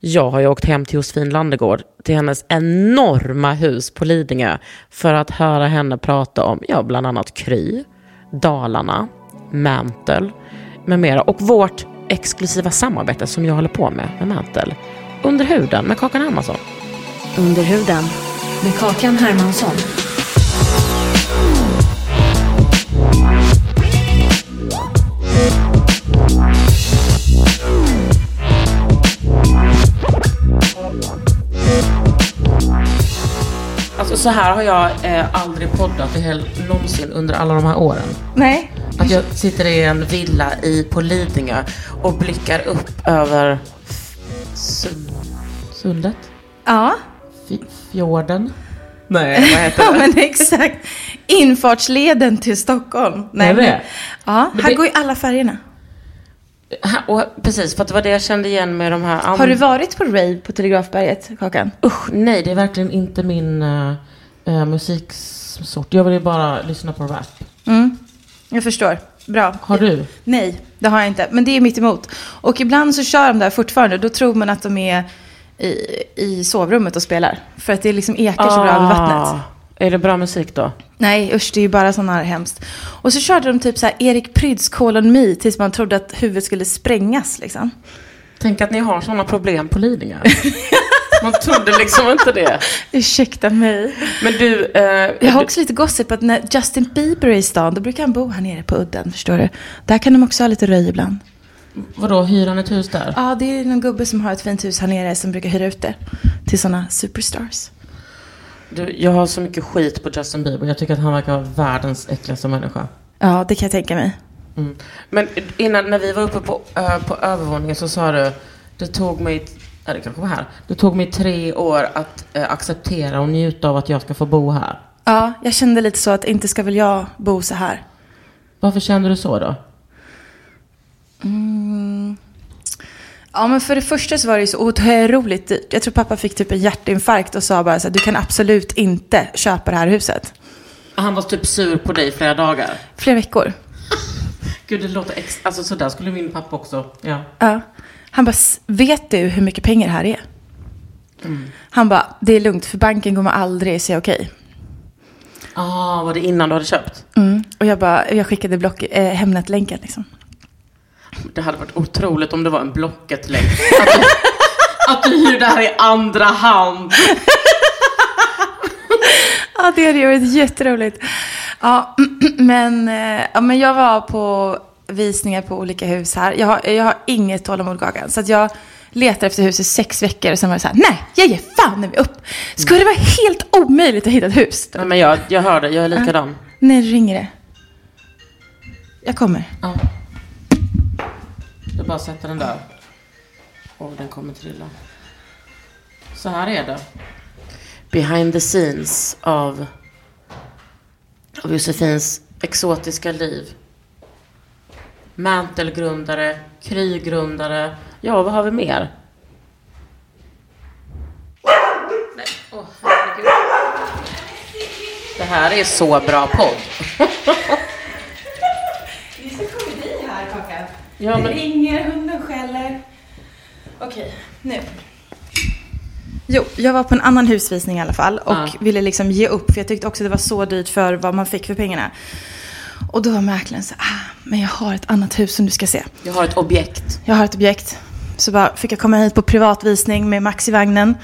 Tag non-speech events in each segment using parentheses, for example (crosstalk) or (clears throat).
Jag har ju åkt hem till Josefin Landegård, till hennes enorma hus på Lidingö, för att höra henne prata om, ja, bland annat Kry, Dalarna, Mantel med mera. Och vårt exklusiva samarbete som jag håller på med med Mantel. Under huden med Kakan Hermansson. Under huden med Kakan Hermansson. Så här har jag eh, aldrig poddat i hel, någonsin under alla de här åren. Nej. Att jag sitter i en villa i, på Lidingö och blickar upp över Sund, Sundet? Ja. F- fjorden? Nej, (laughs) vad heter ja, det? men exakt. Infartsleden till Stockholm. Nej, Är det? men, ja, Men här det- går ju alla färgerna. Ha- Och, precis, för att det var det jag kände igen med de här. Har du varit på rave på Telegrafberget, Kakan? Usch, nej, det är verkligen inte min uh, uh, musiksort. Jag vill bara lyssna på rap. Mm. Jag förstår. Bra. Har du? Nej, det har jag inte. Men det är mitt emot. Och ibland så kör de där fortfarande. Då tror man att de är i, i sovrummet och spelar. För att det liksom ekar så bra över vattnet. Ah, Är det bra musik då? Nej, usch, det är ju bara sådana här hemskt. Och så körde de typ så här Erik Pryds Call on Me tills man trodde att huvudet skulle sprängas liksom. Tänk att ni har sådana problem på Lidingö. (laughs) Man trodde liksom inte det. Ursäkta mig. Men du, eh, Jag har också lite gossip att när Justin Bieber är i stan, då brukar han bo här nere på udden, förstår du. Där kan de också ha lite röj ibland. vadå, hyr han ett hus där? Ja, det är någon gubbe som har ett fint hus här nere som brukar hyra ut det till sådana superstars. Du, jag har så mycket skit på Justin Bieber. Jag tycker att han verkar vara världens äckligaste människa. Ja, det kan jag tänka mig. Mm. Men innan, när vi var uppe på, ö, på övervåningen så sa du, det tog mig, ja, det kanske var här, det tog mig tre år att eh, acceptera och njuta av att jag ska få bo här. Ja, jag kände lite så att inte ska väl jag bo så här. Varför kände du så då? Ja, men för det första så var det ju så otroligt dyrt. Jag tror pappa fick typ en hjärtinfarkt och sa bara så här, du kan absolut inte köpa det här huset. Han var typ sur på dig flera dagar. Flera veckor. (laughs) Gud, det låter ex... Alltså sådär skulle min pappa också. Ja. Ja. Han bara, "S- vet du hur mycket pengar det här är? Han bara, det är lugnt för banken kommer aldrig säga okej. Ah, var det innan du hade köpt? Mm. Och jag bara, jag skickade block, eh, Hemnet-länken liksom. Det hade varit otroligt om det var en Blocket-länk. Att, du- (laughs) att du hyr det här i andra hand. (laughs) Ja, det hade ju varit jätteroligt. Ja, (clears throat) men, eh, ja, men jag var på visningar på olika hus här. Jag har, jag har inget tålamod, Kakan. Så att jag letar efter hus i sex veckor och sen var jag så här, nej, jag ger fan när vi upp. Skulle det vara helt omöjligt att hitta ett hus? Nej, men jag, jag hör det, jag är likadan. När ringer det? Jag kommer. Ja. Du bara sätter den där. Och den kommer trilla. Så här är det. Behind the scenes av, av Josefins exotiska liv. Mantelgrundare, krygrundare. Ja, vad har vi mer? Nej, åh herregud. Det här är så bra podd. Det är så komedi här, Kakan. Ja, Det men- ringer, hunden skäller. Okej, nu. Jo, jag var på en annan husvisning i alla fall och Ja. ville liksom ge upp för jag tyckte också det var så dyrt för vad man fick för pengarna. Och då var mäklaren så ah, men jag har ett annat hus som du ska se. Jag har ett objekt. Jag har ett objekt. Så bara fick jag komma hit på privatvisning med Max i vagnen.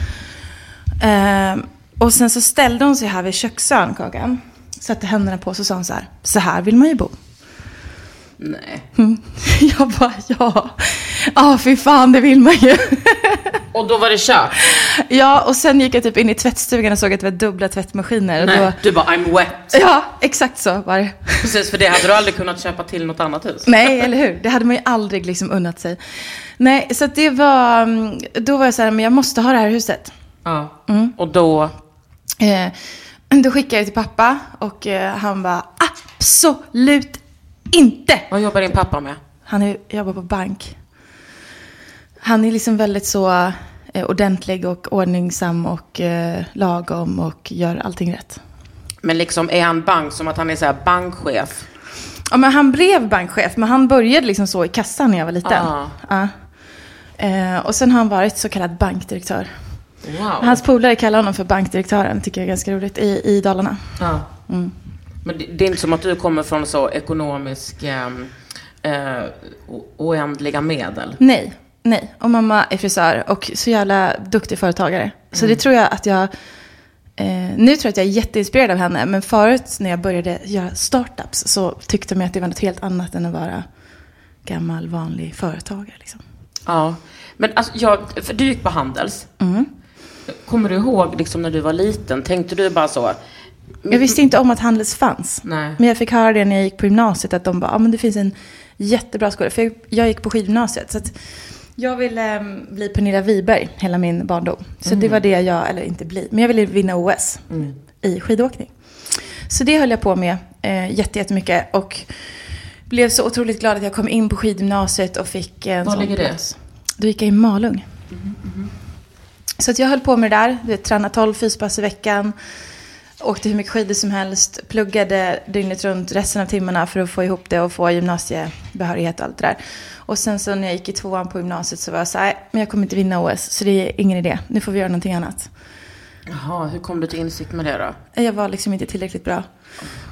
Ehm, och sen så ställde hon sig här vid köksön, Kakan. Satte händerna på och så sa hon så här, så här vill man ju bo. Nej. (laughs) Jag bara, ja. Ja, fy fan, det vill man ju. (laughs) Och då var det kört? Ja, och sen gick jag typ in i tvättstugan och såg att det var dubbla tvättmaskiner. Och Nej, då, du bara I'm wet. ja, exakt så var det. Precis, för det hade du aldrig kunnat köpa till något annat hus. Nej, eller hur? Det hade man ju aldrig liksom unnat sig. Nej, så att det var, mm, då var jag så här, men jag måste ha det här huset. Ja. Och då, Eh, då skickade jag till pappa och eh, han bara, absolut inte. vad jobbar din pappa med? Han är, jobbar på bank. Han är liksom väldigt så eh, ordentlig och ordningsam och eh, lagom och gör allting rätt. Men liksom är han bank som att han är så här bankchef? Ja, men han blev bankchef, men han började liksom så i kassan när jag var liten. Ah. Ja. Eh, och sen har han varit så kallad bankdirektör. Wow. Hans polare kallar honom för bankdirektören, tycker jag är ganska roligt, i, i Dalarna. Ja. Men det, det är inte som att du kommer från så ekonomisk ehm, eh, oändliga medel? Nej, nej. Och mamma är frisör och så jävla duktig företagare. Så det tror jag att jag... Eh, nu tror jag att jag är jätteinspirerad av henne. Men förut när jag började göra startups så tyckte de att det var något helt annat än att vara gammal vanlig företagare. Liksom. Ja. Men alltså, jag, för du gick på Handels. Kommer du ihåg liksom när du var liten, tänkte du bara så? Jag visste inte om att Handels fanns. Nej. Men jag fick höra det när jag gick på gymnasiet. Att de bara, ja men det finns en jättebra skola. För jag, jag gick på skidgymnasiet. Så att jag ville eh, bli Pernilla Wiberg hela min barndom. Så det var det jag, eller inte bli, men jag ville vinna OS i skidåkning. Så det höll jag på med eh, jätte- jättemycket. Och blev så otroligt glad att jag kom in på skidgymnasiet och fick en Var sån ligger det? plats. Då gick jag i Malung. Så att jag höll på med det där. Du vet, tränade 12 fyspass i veckan. Åkte hur mycket skidor som helst. Pluggade dygnet runt resten av timmarna för att få ihop det och få gymnasiebehörighet och allt det där. Och sen så när jag gick i tvåan på gymnasiet så var jag så här, "Nej, men jag kommer inte vinna OS. Så det är ingen idé. Nu får vi göra någonting annat. Jaha, hur kom du till insikt med det då? Jag var liksom inte tillräckligt bra.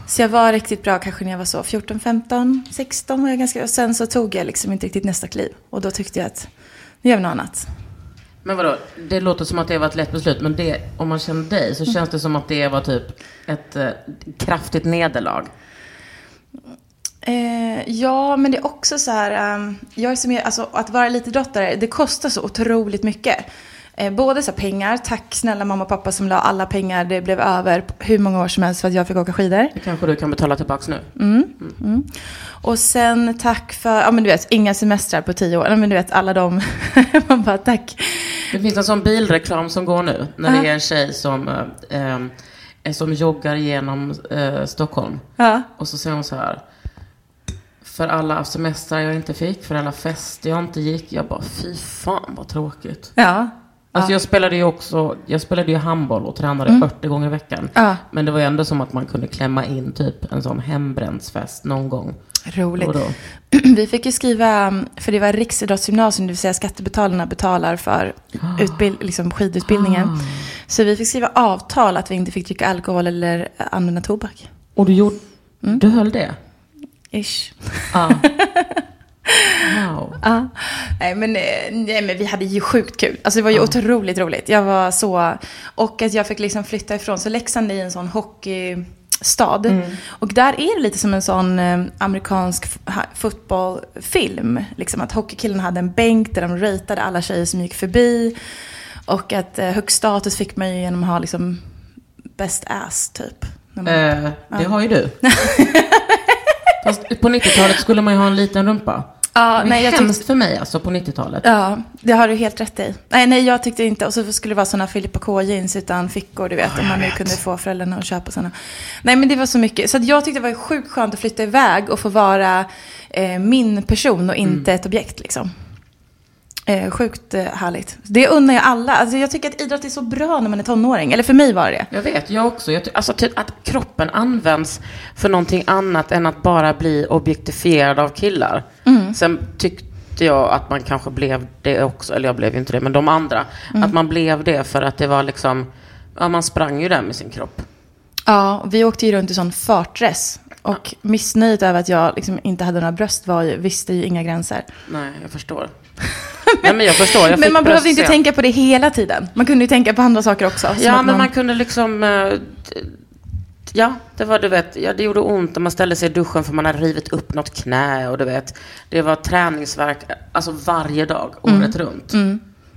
Så jag var riktigt bra kanske när jag var så 14, 15, 16 var jag ganska Och sen så tog jag liksom inte riktigt nästa kliv. Och då tyckte jag att nu gör vi något annat. Men vadå, det låter som att det var ett lätt beslut, men det, om man känner dig så känns det som att det var typ ett eh, kraftigt nederlag. Eh, ja, men det är också så här, ehm, jag är som, alltså, att vara elitidrottare, det kostar så otroligt mycket. Eh, både så pengar, tack snälla mamma och pappa som la alla pengar, det blev över hur många år som helst för att jag fick åka skidor. Det kanske du kan betala tillbaks nu. Och sen tack för, ja men du vet, inga semestrar på tio år. Ja, men du vet, alla de, (laughs) man bara tack. Det finns en sån bilreklam som går nu, när det är en tjej som, eh, eh, som joggar genom eh, Stockholm. Ja. Och så säger hon så här. För alla semestrar jag inte fick, för alla fester jag inte gick. Jag bara, fy fan vad tråkigt. Ja. Alltså jag spelade ju också, jag spelade ju handboll och tränade 40 gånger i veckan. Ja. Men det var ju ändå som att man kunde klämma in typ en sån hembrännsfest någon gång. Roligt. Och då. (clears throat) Vi fick ju skriva, för det var riksidrottsgymnasium, det vill säga skattebetalarna betalar för utbild, liksom skidutbildningen. Så vi fick skriva avtal att vi inte fick dricka alkohol eller använda tobak. Och du gjorde, du höll det? Ish. Ja. (laughs) Wow. Ja. Nej, men, eh, nej, men vi hade ju sjukt kul. Alltså det var ju otroligt roligt. Jag var så... Och att jag fick liksom flytta ifrån. Så Leksand är en sån hockeystad. Och där är det lite som en sån eh, amerikansk fotbollfilm. Liksom att hockeykillarna hade en bänk där de ratade alla tjejer som gick förbi. Och att eh, högst status fick man ju genom att ha liksom best ass typ. Man- Eh, det har ju du. (laughs) Fast på 90-talet skulle man ju ha en liten rumpa. Ja, nej, jag tyckte, för mig alltså på 90-talet. Ja, det har du helt rätt i. Nej, nej, jag tyckte inte. Och så skulle det vara sådana Filippa K-jeans utan fickor, du vet. om man nu kunde få föräldrarna att köpa sådana. Nej, men det var så mycket. Så jag tyckte det var sjukt skönt att flytta iväg och få vara eh, min person och inte ett objekt liksom. Eh, sjukt eh, härligt. Det unnar jag alla. Alltså, jag tycker att idrott är så bra när man är tonåring. Eller för mig var det Jag vet, jag också. Jag alltså typ att kroppen används för någonting annat än att bara bli objektifierad av killar. Sen tyckte jag att man kanske blev det också, eller jag blev ju inte det, men de andra. Att man blev det för att det var liksom, ja man sprang ju där med sin kropp. Ja, vi åkte ju runt i sån fartdress. Och missnöjet över att jag liksom inte hade några bröst var ju, visste ju inga gränser. Nej, jag förstår. (laughs) (laughs) Nej, men jag förstår. Jag men man behövde inte tänka på det hela tiden. Man kunde ju tänka på andra saker också. Ja, men man kunde liksom... eh, Ja, det var du vet, ja, det gjorde ont när man ställde sig i duschen för man hade rivit upp något knä och du vet, det var träningsverk, alltså varje dag, året runt.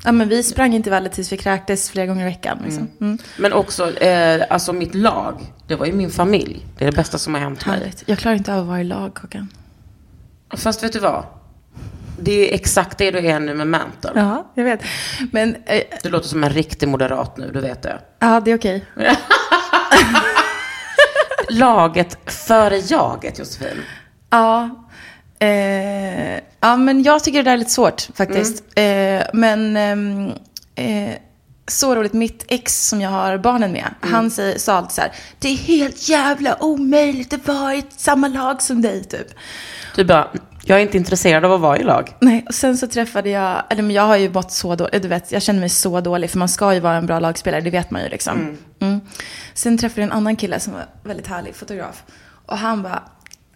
Ja, men vi sprang inte väldigt tills vi kräktes flera gånger i veckan. Liksom. Mm. Men också, eh, alltså mitt lag, det var ju min familj. Det är det bästa som har hänt mig. Jag klarar inte av att vara i lag, Kakan. Fast vet du vad? Det är exakt det du är nu med Mantle. Ja, jag vet. Men, eh, Du låter som en riktig moderat nu, du vet det. ja, det är okej. (laughs) Laget före jaget, Josefin. Ja. Eh, ja, men jag tycker det där är lite svårt faktiskt. Eh, men ehm, eh, så roligt, mitt ex som jag har barnen med, han säger, sa alltid så här, det är helt jävla omöjligt att vara i samma lag som dig typ. Du bara, jag är inte intresserad av att vara i lag. Nej, och sen så träffade jag, eller men jag har ju mått så dåligt, du vet, jag känner mig så dålig, för man ska ju vara en bra lagspelare, det vet man ju liksom. Mm. Sen träffade jag en annan kille som var väldigt härlig, fotograf. Och han bara,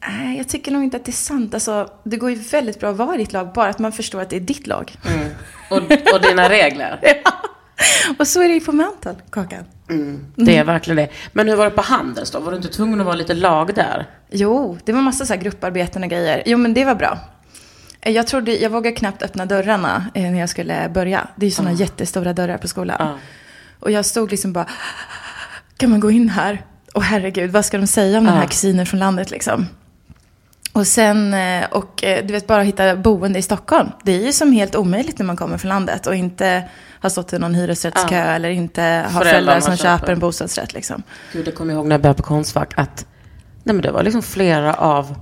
nej, jag tycker nog inte att det är sant. Alltså, det går ju väldigt bra att vara i ditt lag, bara att man förstår att det är ditt lag. Och, och dina regler. (laughs) (laughs) Och så är det ju på Mantle, Kakan. Det är verkligen det. Men hur var det på Handels då? Var du inte tvungen att vara lite lag där? Jo, det var massa så här grupparbeten och grejer. Jo, men det var bra. Eh, Jag trodde, jag vågade knappt öppna dörrarna eh, när jag skulle börja. Det är ju sådana jättestora dörrar på skolan. Ja. Och jag stod liksom bara, kan man gå in här? Och herregud, vad ska de säga om den här Ja. kusinen från landet liksom? Och sen, eh, och eh, du vet bara hitta boende i Stockholm. Det är ju som helt omöjligt när man kommer från landet och inte har stått i någon hyresrättskö Ja. eller inte har föräldrar som köper. köper en bostadsrätt liksom. Gud, det kommer jag ihåg när jag började på Konstfack att nej, men det var liksom flera av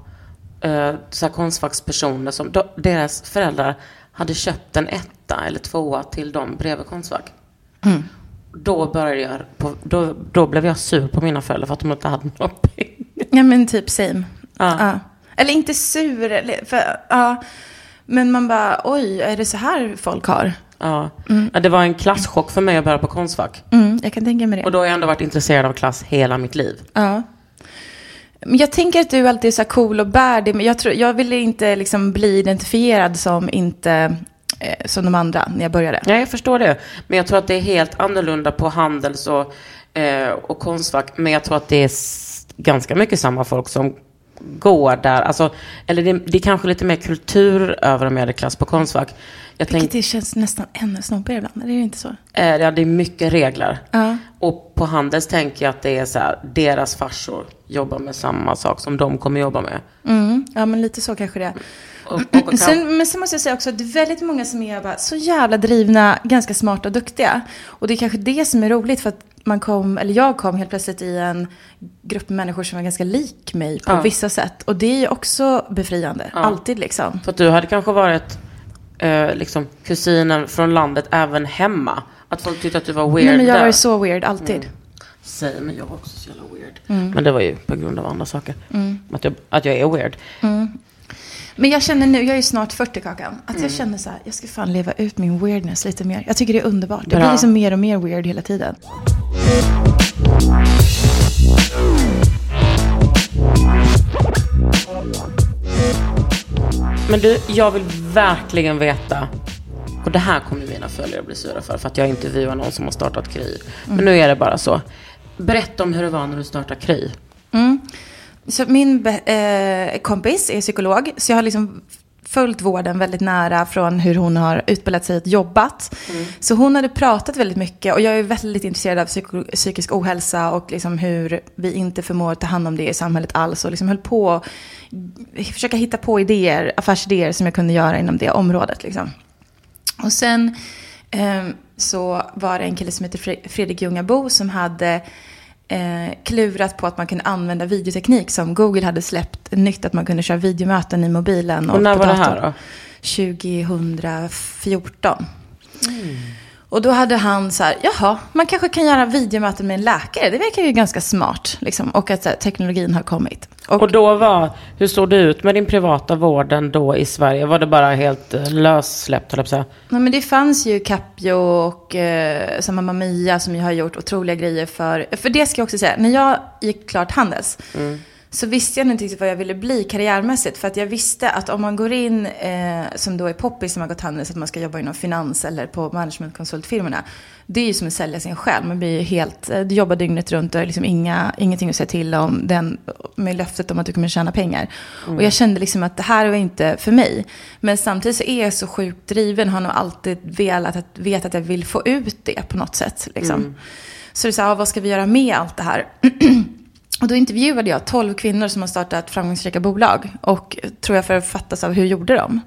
eh, så här Konstfackspersoner som då, deras föräldrar hade köpt en etta eller tvåa till dem bredvid Konstfack. Då började jag, på, då, då blev jag sur på mina föräldrar för att de inte hade några (laughs) pengar. Ja men typ same. Ja. Ja. Eller inte sur, eller- för, ja. men man bara oj, är det så här folk har? Ja. Ja, det var en klasschock för mig att börja på Konstfack. Mm, jag kan tänka mig det. Och då har jag ändå varit intresserad av klass hela mitt liv. Ja. Men jag tänker att du alltid är så cool och bär det, men jag, tror, jag ville inte liksom bli identifierad som inte eh, som de andra när jag började. Ja, jag förstår det. Men jag tror att det är helt annorlunda på Handels och, eh, och Konstfack. Men jag tror att det är ganska mycket samma folk som går där. Alltså, eller det, det är kanske lite mer kultur över medelklass på Konstfack. Jag Vilket tänker, det känns nästan ännu snobbigare ibland, är det inte så? eh, ja, det är mycket regler. Ja. Och på Handels tänker jag att det är så här, deras farsor jobbar med samma sak som de kommer jobba med. Mm, ja, men lite så kanske det är. Och, och, och, (clears throat) Sen, men sen måste jag säga också att det är väldigt många som är bara så jävla drivna, ganska smarta och duktiga. Och det är kanske det som är roligt för att man kom, eller jag kom helt plötsligt i en grupp människor som var ganska lik mig på Ja. vissa sätt. Och det är ju också befriande, alltid liksom. För att du hade kanske varit eh, liksom kusinen från landet även hemma. Att folk tyckte att du var weird Nej men jag där. var ju så weird, alltid. Säg, men jag var också så jävla weird. Mm. Men det var ju på grund av andra saker. Att, jag, att jag är weird. Men jag känner nu, jag är snart 40 Kakan, att Mm. jag känner så här, jag ska fan leva ut min weirdness lite mer. Jag tycker det är underbart. Det Bra. blir liksom mer och mer weird hela tiden. Men du, jag vill verkligen veta. Och det här kommer mina följare bli sura för. För att jag intervjuar någon som har startat Kry. Men nu är det bara så. Berätta om hur det var när du startade Kry. Så min eh, kompis är psykolog, så jag har liksom följt vården väldigt nära från hur hon har utbildat sig och jobbat. Så hon hade pratat väldigt mycket och jag är väldigt intresserad av psykisk ohälsa och liksom hur vi inte förmår ta hand om det i samhället alls och liksom höll på att försöka hitta på idéer, affärsidéer som jag kunde göra inom det området. Liksom. Och sen eh, så var det en kille som heter Fre- Fredrik Ljungabo som hade eh, klurat på att man kunde använda videoteknik som Google hade släppt nytt att man kunde köra videomöten i mobilen och, Och när på var det datorn. här då? 2014. Och då hade han så här, jaha, man kanske kan göra videomöten med en läkare. Det verkar ju ganska smart. Liksom. Och att här, teknologin har kommit. Och, Och då var, hur såg det ut med din privata vården då i Sverige? Var det bara helt eh, lössläppt, höll jag nej, men det fanns ju Capio och eh, som Mamma Mia som ju har gjort otroliga grejer för... För det ska jag också säga, när jag gick klart Handels. Så visste jag inte riktigt vad jag ville bli karriärmässigt. För att jag visste att om man går in, eh, som då är poppis som har gått Handels, att man ska jobba inom finans eller på managementkonsultfirmorna. Det är ju som att sälja sin själ. Man blir ju helt, eh, du jobbar dygnet runt och har liksom inga, ingenting att säga till om. Den, med löftet om att du kommer tjäna pengar. Och jag kände liksom att det här var inte för mig. Men samtidigt så är jag så sjukt driven. Har nog alltid velat att, vet att jag vill få ut det på något sätt. Liksom. Så det är så här, vad ska vi göra med allt det här? (clears throat) (clears throat) Och då intervjuade jag 12 kvinnor som har startat framgångsrika bolag. Och tror jag för att fattas av hur gjorde de?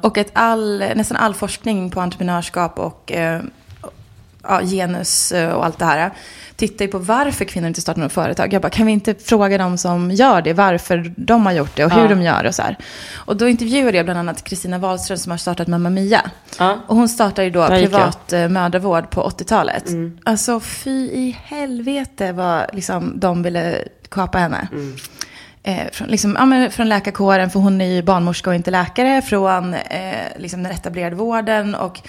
Och att all, nästan all forskning på entreprenörskap och eh, ja, genus eh, och allt det här tittar ju på varför kvinnor inte startar något företag. Jag bara, kan vi inte fråga dem som gör det, varför de har gjort det och hur de gör och så här. Och då intervjuade jag bland annat Kristina Wahlström som har startat Mamma Mia. Ja. Och hon startade ju då jag. privat eh, mödravård på 80-talet. Alltså fy i helvete vad liksom, de ville kapa henne. Eh, från, liksom, ja, men från läkarkåren, för hon är ju barnmorska och inte läkare. Från eh, liksom den etablerade vården. Och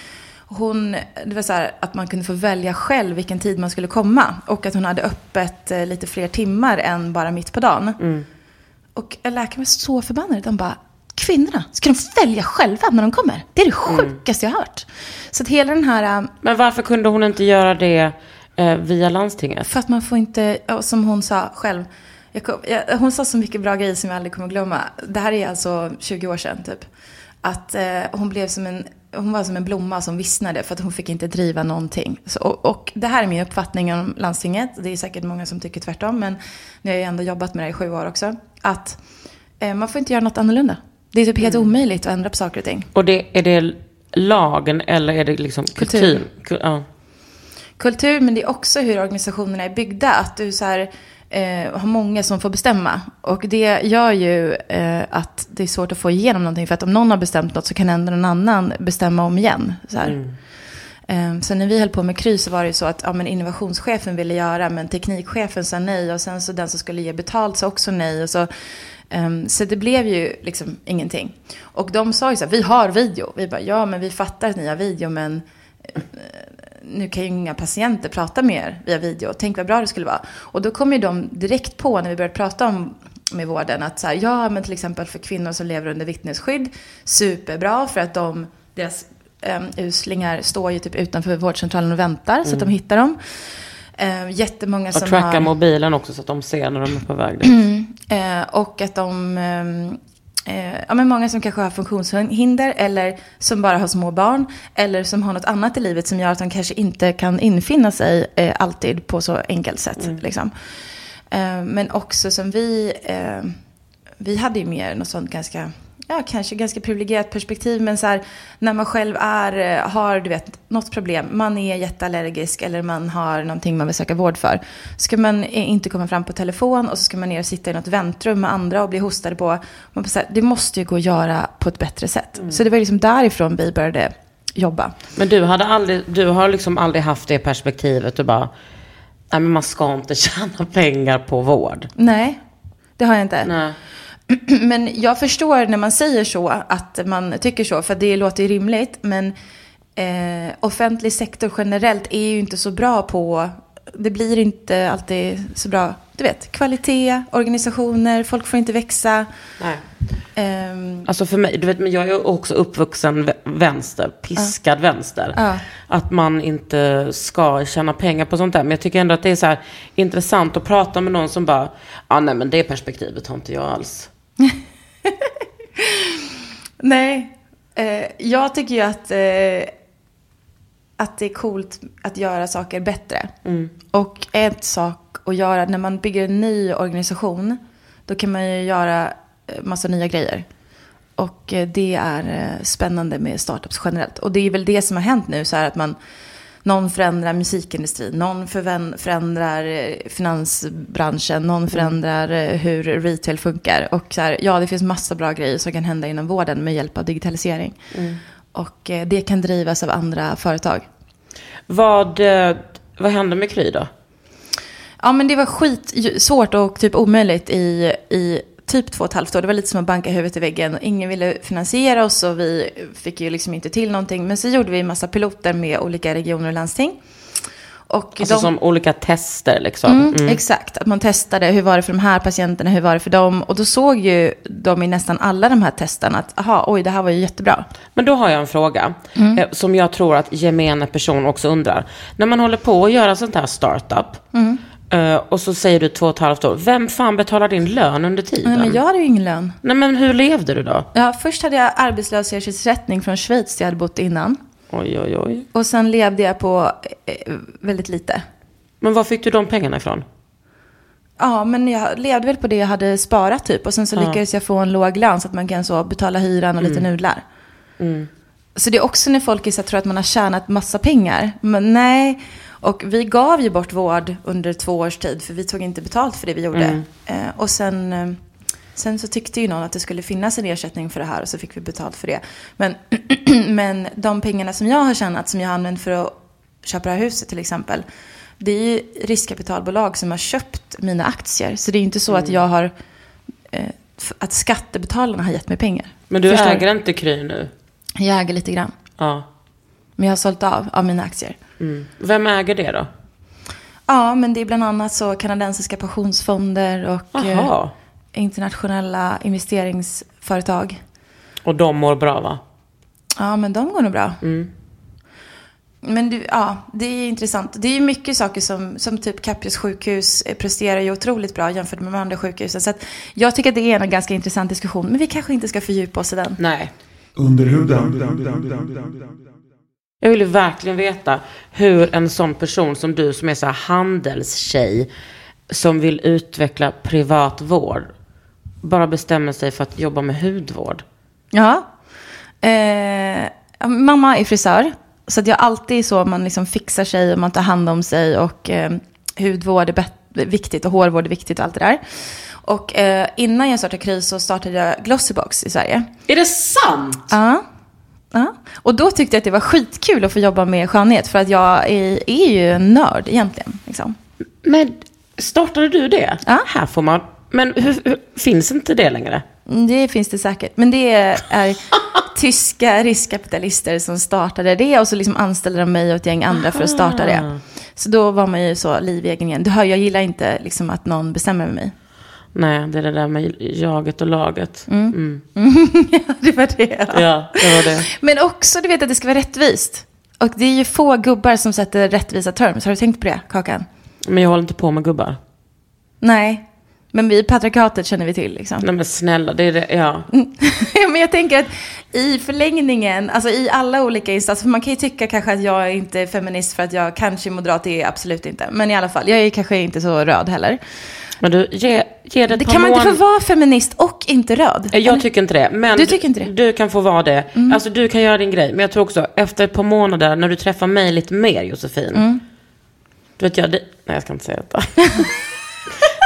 hon, det var så här att man kunde få välja själv vilken tid man skulle komma. Och att hon hade öppet eh, lite fler timmar än bara mitt på dagen. Och läkaren var så förbannade. De bara, kvinnorna, ska de välja själva när de kommer? Det är det sjukaste jag har hört. Så att hela den här... eh, Men varför kunde hon inte göra det eh, via landstinget? För att man får inte, som hon sa själv. Jag kom, jag, hon sa så mycket bra grejer som jag aldrig kommer glömma. Det här är alltså 20 år sedan typ. Att eh, hon blev som en, hon var som en blomma som vissnade för att hon fick inte driva någonting. Så, och, och det här är min uppfattning om landstinget. Det är säkert många som tycker tvärtom. Men nu har jag ändå jobbat med det i sju år också. Att eh, man får inte göra något annorlunda. Det är typ helt omöjligt att ändra på saker och ting. Och det, är det lagen eller är det liksom Kultur. kultur? Ku- Ja. kultur, men det är också hur organisationerna är byggda. Att du så här, eh, har många som får bestämma. Och det gör ju eh, att det är svårt att få igenom någonting. För att om någon har bestämt något så kan ändå någon annan bestämma om igen. Så, här. Eh, så när vi höll på med Kry så var det ju så att ja, men innovationschefen ville göra, men teknikchefen sa nej. Och sen så den som skulle ge betalt sa också nej. Och så, ehm, så det blev ju liksom ingenting. Och de sa ju så här, vi har video. Vi bara, ja men vi fattar att ni har video, men nu kan ju inga patienter prata med er via video. Tänk vad bra det skulle vara. Och då kom ju de direkt på när vi började prata om med vården att så här, ja men till exempel för kvinnor som lever under vittnesskydd, superbra för att de, deras um, uslingar står ju typ utanför vårdcentralen och väntar så att de hittar dem. Um, jättemånga Och som tracka har... mobilen också så att de ser när de är på väg dit. Eh, och att de, ehm, eh, ja men många som kanske har funktionshinder eller som bara har små barn. Eller som har något annat i livet som gör att de kanske inte kan infinna sig eh, alltid på så enkelt sätt. Liksom. Eh, men också som vi, eh, vi hade ju mer något sånt ganska, ja kanske ganska privilegierat perspektiv. Men så här, när man själv är, eh, har du vet, något problem, man är jätteallergisk eller man har någonting man vill söka vård för. Ska man eh, inte komma fram på telefon och så ska man ner och sitta i något väntrum med andra och bli hostade på. Man så här, det måste ju gå att göra på ett bättre sätt. Så det var liksom därifrån vi började jobba. Men du, hade aldrig, du har liksom aldrig haft det perspektivet. Du bara, nej men man ska inte (laughs) tjäna pengar på vård. Nej, det har jag inte. Nej. (clears throat) Men jag förstår när man säger så, att man tycker så, för det låter ju rimligt. Men eh, offentlig sektor generellt är ju inte så bra på, det blir inte alltid så bra, du vet, kvalitet, organisationer, folk får inte växa. nej. Ehm, Alltså för mig, du vet, men jag är också uppvuxen vä- vänster, piskad vänster. Ja. Att man inte ska tjäna pengar på sånt där. Men jag tycker ändå att det är så här intressant att prata med någon som bara, ja nej men det perspektivet har inte jag alls. (laughs) nej, eh, jag tycker ju att, eh, att det är coolt att göra saker bättre. Och ett sak att göra, när man bygger en ny organisation, då kan man ju göra eh, massa nya grejer. Och eh, det är eh, spännande med startups generellt. Och det är väl det som har hänt nu, så här att man Någon förändrar musikindustrin, någon förändrar eh, finansbranschen, någon förändrar eh, hur retail funkar. Och så här, ja, det finns massa bra grejer som kan hända inom vården med hjälp av digitalisering. Och eh, det kan drivas av andra företag. Vad, vad hände med Kry då? Ja, men det var skit svårt och typ omöjligt i, i typ två och ett halvt år. Det var lite som att banka huvudet i väggen. Ingen ville finansiera oss och vi fick ju liksom inte till någonting. Men så gjorde vi en massa piloter med olika regioner och landsting. Och Alltså de- som olika tester liksom. Mm, Mm. Exakt, att man testade hur var det för de här patienterna, hur var det för dem. Och då såg ju de i nästan alla de här testerna att, aha, oj, det här var ju jättebra. Men då har jag en fråga Mm. eh, som jag tror att gemene person också undrar. När man håller på att göra sånt här startup Mm. eh, och så säger du två och ett halvt år. Vem fan betalar din lön under tiden? Nej, men jag hade ju ingen lön. Nej men hur levde du då? Ja, först hade jag arbetslöshetsersättning från Schweiz där jag hade bott innan. Oj oj oj. Och sen levde jag på eh, väldigt lite. Men var fick du de pengarna ifrån? Ja, men jag levde väl på det jag hade sparat typ. Och sen så Ja. lyckades jag få en låg lön så att man kan så betala hyran och lite nudlar. Så det är också när folk är så här, tror att man har tjänat massa pengar. Men nej. Och vi gav ju bort vård under två års tid. För vi tog inte betalt för det vi gjorde. Eh, och sen, eh, sen så tyckte ju någon att det skulle finnas en ersättning för det här. Och så fick vi betalt för det. Men, (clears throat) men de pengarna som jag har tjänat, som jag har använt för att köpa det här huset till exempel. Det är ju riskkapitalbolag som har köpt mina aktier. Så det är inte så att jag har... Eh, att skattebetalarna har gett mig pengar. Men du Förstår äger inte Kry nu? Jag äger lite grann. Ja. Men jag har sålt av, av mina aktier. Mm. Vem äger det då? Ja, men det är bland annat så kanadensiska pensionsfonder och eh, internationella investeringsföretag. Och de mår bra va? Ja, men de går nog bra. Mm. Men du, ja, det är intressant. Det är ju mycket saker som, som typ Cappius sjukhus presterar ju otroligt bra jämfört med de andra sjukhusen. Så att jag tycker att det är en ganska intressant diskussion. Men vi kanske inte ska fördjupa oss i den. Nej. Under huden. Jag vill ju verkligen veta hur en sån person som du som är så här handelstjej som vill utveckla privat vård bara bestämmer sig för att jobba med hudvård. Ja. Eh, mamma är frisör. Så att jag alltid så, man liksom fixar sig och man tar hand om sig. Och eh, hudvård är viktigt och hårvård är viktigt och allt det där. Och eh, innan jag startade Kry så startade jag Glossybox i Sverige. Är det sant? Ja. Ja. Och då tyckte jag att det var skitkul att få jobba med skönhet. För att jag är, är ju en nörd egentligen. Liksom. Men startade du det? Ja. Här får man... Men hur, hur, finns inte det längre? Mm, Det finns det säkert. Men det är (laughs) tyska riskkapitalister som startade det och så liksom anställde de mig och ett gäng andra för att starta det. Så då var man ju så liv i egen igen. Du hör, jag gillar inte liksom att någon bestämmer mig. Nej, det är det där med jaget och laget. Mm. (laughs) det var det. Ja, det var det. Men också, du vet att det ska vara rättvist. Och det är ju få gubbar som sätter rättvisa terms. Har du tänkt på det, Kakan? Men jag håller inte på med gubbar. Nej. Men vi, patriarkatet känner vi till liksom. Nej men snälla, det är det, ja. Ja, (laughs) men jag tänker att i förlängningen, alltså i alla olika instanser, för man kan ju tycka kanske att jag inte är feminist för att jag kanske är moderat, det är jag absolut inte. Men i alla fall, jag är kanske inte så röd heller. Men du, ge, ge det Det kan man inte få vara feminist och inte röd. Jag tycker inte det. Men Du tycker inte det? Mm. Du kan få vara det. Alltså du kan göra din grej. Men jag tror också efter ett par månader när du träffar mig lite mer Josefin. Mm. Du vet jag, det, nej jag ska inte säga detta. (laughs)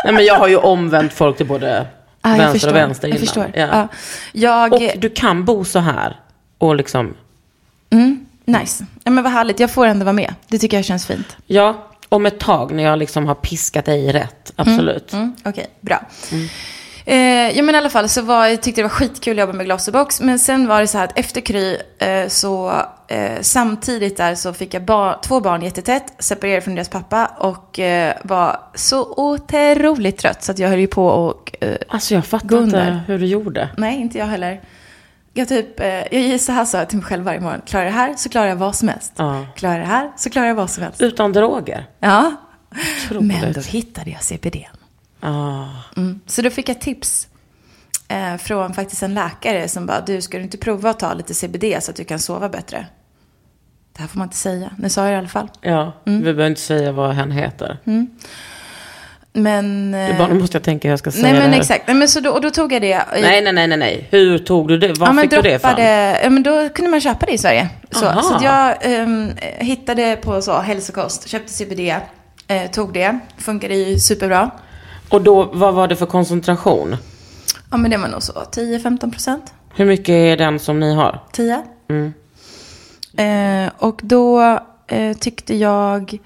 nej men jag har ju omvänt folk till både Ah, jag vänster förstår. och vänster Jag innan. förstår. Ja. Ja. Jag, Och du kan bo så här. Och liksom, mm, nice. Ja, men vad härligt, jag får ändå vara med. Det tycker jag känns fint. ja, om ett tag när jag liksom har piskat dig rätt. Absolut. Mm, Okej, bra. Eh, ja men i alla fall så var, jag tyckte det var skitkul att jobba med Glossybox. Men sen var det så här att efter Kry eh, så eh, samtidigt där så fick jag bar, två barn jättetätt, separerade från deras pappa och eh, var så otroligt trött så att jag höll ju på och eh, Alltså jag fattar inte hur du gjorde. nej inte jag heller. Jag typ, eh, jag så här sa jag till mig själv varje morgon, klarar jag det här så klarar jag vad som helst. Ja. Klarar jag det här så klarar jag vad som helst. Utan droger. Ja, Otroligt. men då hittade jag CBD. Ah. Mm. Så då fick jag tips eh, från faktiskt en läkare som bara, du ska du inte prova att ta lite CBD så att du kan sova bättre? Det här får man inte säga, nu sa jag det i alla fall. Ja, Mm. vi behöver inte säga vad hen heter. Men... Bara, nu måste jag tänka hur jag ska säga nej men det här. exakt, nej, men så då, och då tog jag det. Nej, nej, nej, nej, nej. Hur tog du det? Var ja, fick du det droppade, ifrån? ja men då kunde man köpa det i Sverige. Så, så jag ehm, hittade på så, hälsokost, köpte CBD, eh, tog det, funkade ju superbra. Och då, vad var det för koncentration? Ja men det var nog så 10-15 procent. Hur mycket är den som ni har? 10. Mm. Eh, och då eh, tyckte jag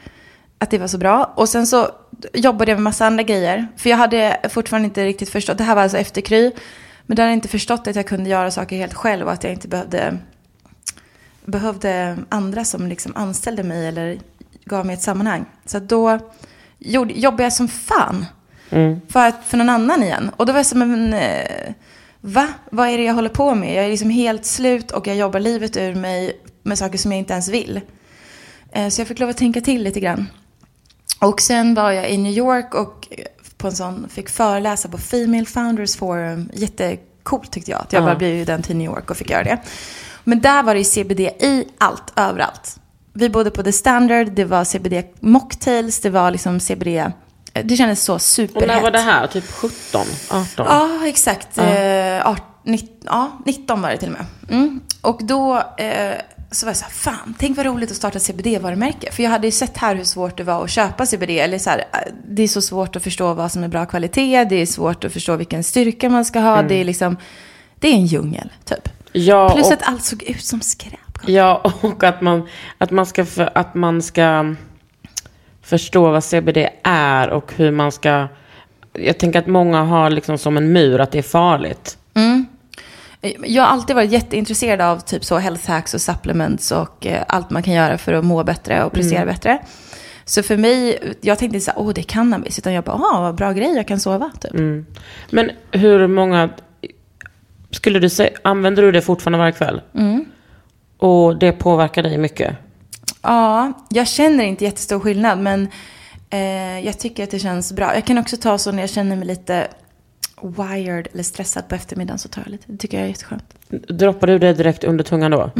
att det var så bra. Och sen så jobbade jag med massa andra grejer. För jag hade fortfarande inte riktigt förstått, det här var alltså efter Kry. Men då hade jag inte förstått att jag kunde göra saker helt själv och att jag inte behövde, behövde andra som liksom anställde mig eller gav mig ett sammanhang. Så då gjorde, jobbade jag som fan för, att, för någon annan igen. Och då var jag som men, eh, va? Vad är det jag håller på med? Jag är liksom helt slut och jag jobbar livet ur mig med saker som jag inte ens vill. Eh, så jag fick lov att tänka till lite grann. Och sen var jag i New York och på en sån, fick föreläsa på Female Founders Forum. Jättecoolt tyckte jag. Att jag Ja. bara blev den till New York och fick göra det. Men där var det ju CBD i allt, överallt. Vi bodde på The Standard, det var CBD mocktails, det var liksom CBD. Det kändes så Och superhett. när var det här? Typ 17? 18? Ja, exakt. Eh, art, nitt, ja, 19 var det till och med. Mm. Och då eh, så var jag så här, fan, tänk vad roligt att starta CBD-varumärke. För jag hade ju sett här hur svårt det var att köpa CBD. Eller så här, eh, det är så svårt att förstå vad som är bra kvalitet. Det är svårt att förstå vilken styrka man ska ha. Det är liksom, det är en djungel, typ. Ja, Plus och, att allt såg ut som skräp. ja, och att man, att man ska, för, att man ska förstå vad CBD är och hur man ska... Jag tänker att många har liksom som en mur att det är farligt. Jag har alltid varit jätteintresserad av typ så health hacks och supplements och eh, allt man kan göra för att må bättre och prestera bättre. Så för mig, jag tänkte inte så åh det är cannabis, utan jag bara, åh vad bra grej, jag kan sova typ. Men hur många... Skulle du säga, använder du det fortfarande varje kväll? Och det påverkar dig mycket? Ja, jag känner inte jättestor skillnad, men eh, jag tycker att det känns bra. Jag kan också ta så när jag känner mig lite wired eller stressad på eftermiddagen så tar jag lite. Det tycker jag är jätteskönt. Droppar du det direkt under tungan då?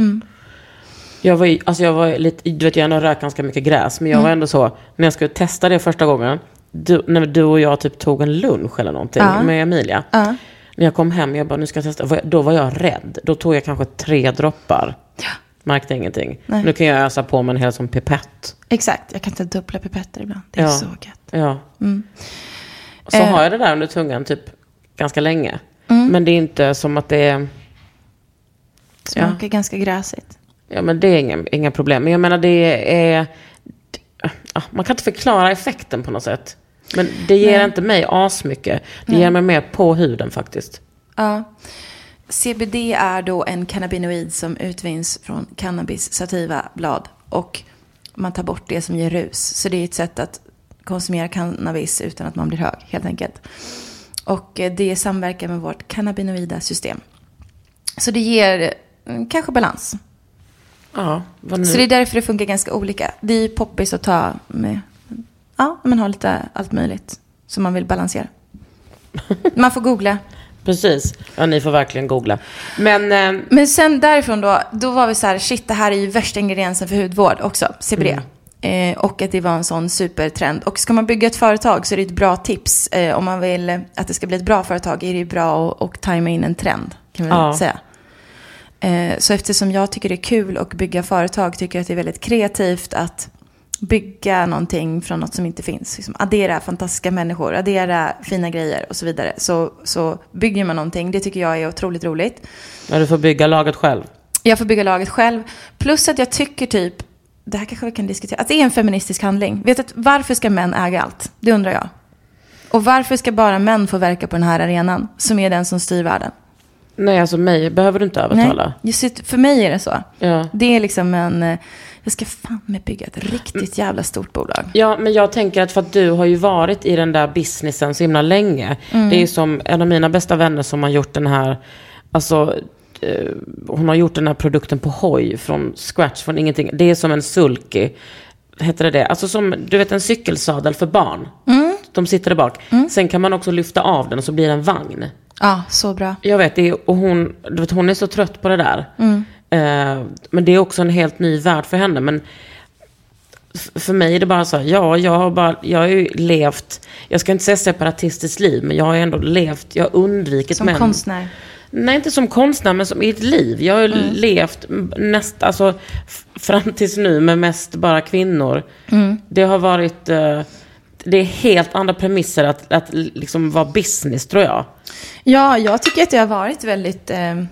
Jag var, alltså jag var lite, du vet jag har rökt ganska mycket gräs, men jag var ändå så, när jag skulle testa det första gången, du, när du och jag typ tog en lunch eller någonting Ja. med Emilia. Ja. När jag kom hem, jag bara nu ska jag testa, då var jag rädd. Då tog jag kanske tre droppar. Märkte ingenting. Nej. Nu kan jag ösa på med en hel som pipett. Exakt, jag kan ta dubbla pipetter ibland. Det är Ja. så gött. Ja. Så Eh. har jag det där under tungan typ ganska länge. Men det är inte som att det är... Smakar ganska gräsigt. Ja, men det är inga, inga problem. Men jag menar, det är... ja, Man kan inte förklara effekten på något sätt. Men det ger inte mig asmycket. Det ger mig mer på huden faktiskt. Ja. CBD är då en cannabinoid som utvinns från cannabis sativa blad. Och man tar bort det som ger rus. Så det är ett sätt att konsumera cannabis utan att man blir hög, helt enkelt. Och eh, det samverkar med vårt cannabinoida system. Så det ger mm, kanske balans. Ja? Så det är därför det funkar ganska olika. Det är poppis att ta med, ja, man har lite allt möjligt som man vill balansera. (laughs) Man får googla. Precis. Ja, ni får verkligen googla. Men... Eh, Men sen därifrån då, då var vi så här, shit det här är ju värsta ingrediensen för hudvård också, CBD. Eh, och att det var en sån supertrend. Och ska man bygga ett företag så är det ett bra tips. Eh, om man vill att det ska bli ett bra företag är det bra att och tajma in en trend, kan vi Ja. säga. Eh, så eftersom jag tycker det är kul att bygga företag, tycker jag att det är väldigt kreativt att bygga någonting från något som inte finns. Liksom addera fantastiska människor, addera fina grejer och så vidare. Så, så bygger man någonting, det tycker jag är otroligt roligt. ja, du får bygga laget själv. Jag får bygga laget själv. Plus att jag tycker typ, det här kanske vi kan diskutera, att det är en feministisk handling. Vet du, varför ska män äga allt? Det undrar jag. Och varför ska bara män få verka på den här arenan, som är den som styr världen? Nej, alltså mig behöver du inte övertala. just det, för mig är det så. Ja. Det är liksom en, eh, jag ska fan med bygga ett riktigt jävla stort bolag. Ja, men jag tänker att för att du har ju varit i den där businessen så himla länge. Mm. Det är ju som en av mina bästa vänner som har gjort den här, alltså eh, hon har gjort den här produkten på hoj från scratch, från ingenting. Det är som en sulky, heter det det? Alltså som, du vet en cykelsadel för barn. Mm. De sitter där bak. Sen kan man också lyfta av den och så blir det en vagn. Ja, så bra. Jag vet, det är, och hon, du vet, hon är så trött på det där. Mm. Eh, men det är också en helt ny värld för henne. Men för mig är det bara så här, ja, jag har, bara, jag har ju levt, jag ska inte säga separatistiskt liv, men jag har ändå levt, jag har undvikit Som män. konstnär. Nej, inte som konstnär, men som i ett liv. Jag har ju Mm. levt näst, alltså, fram tills nu med mest bara kvinnor. Mm. Det har varit... eh, det är helt andra premisser att, att liksom vara business, tror jag. Ja, jag tycker att det har varit väldigt eh,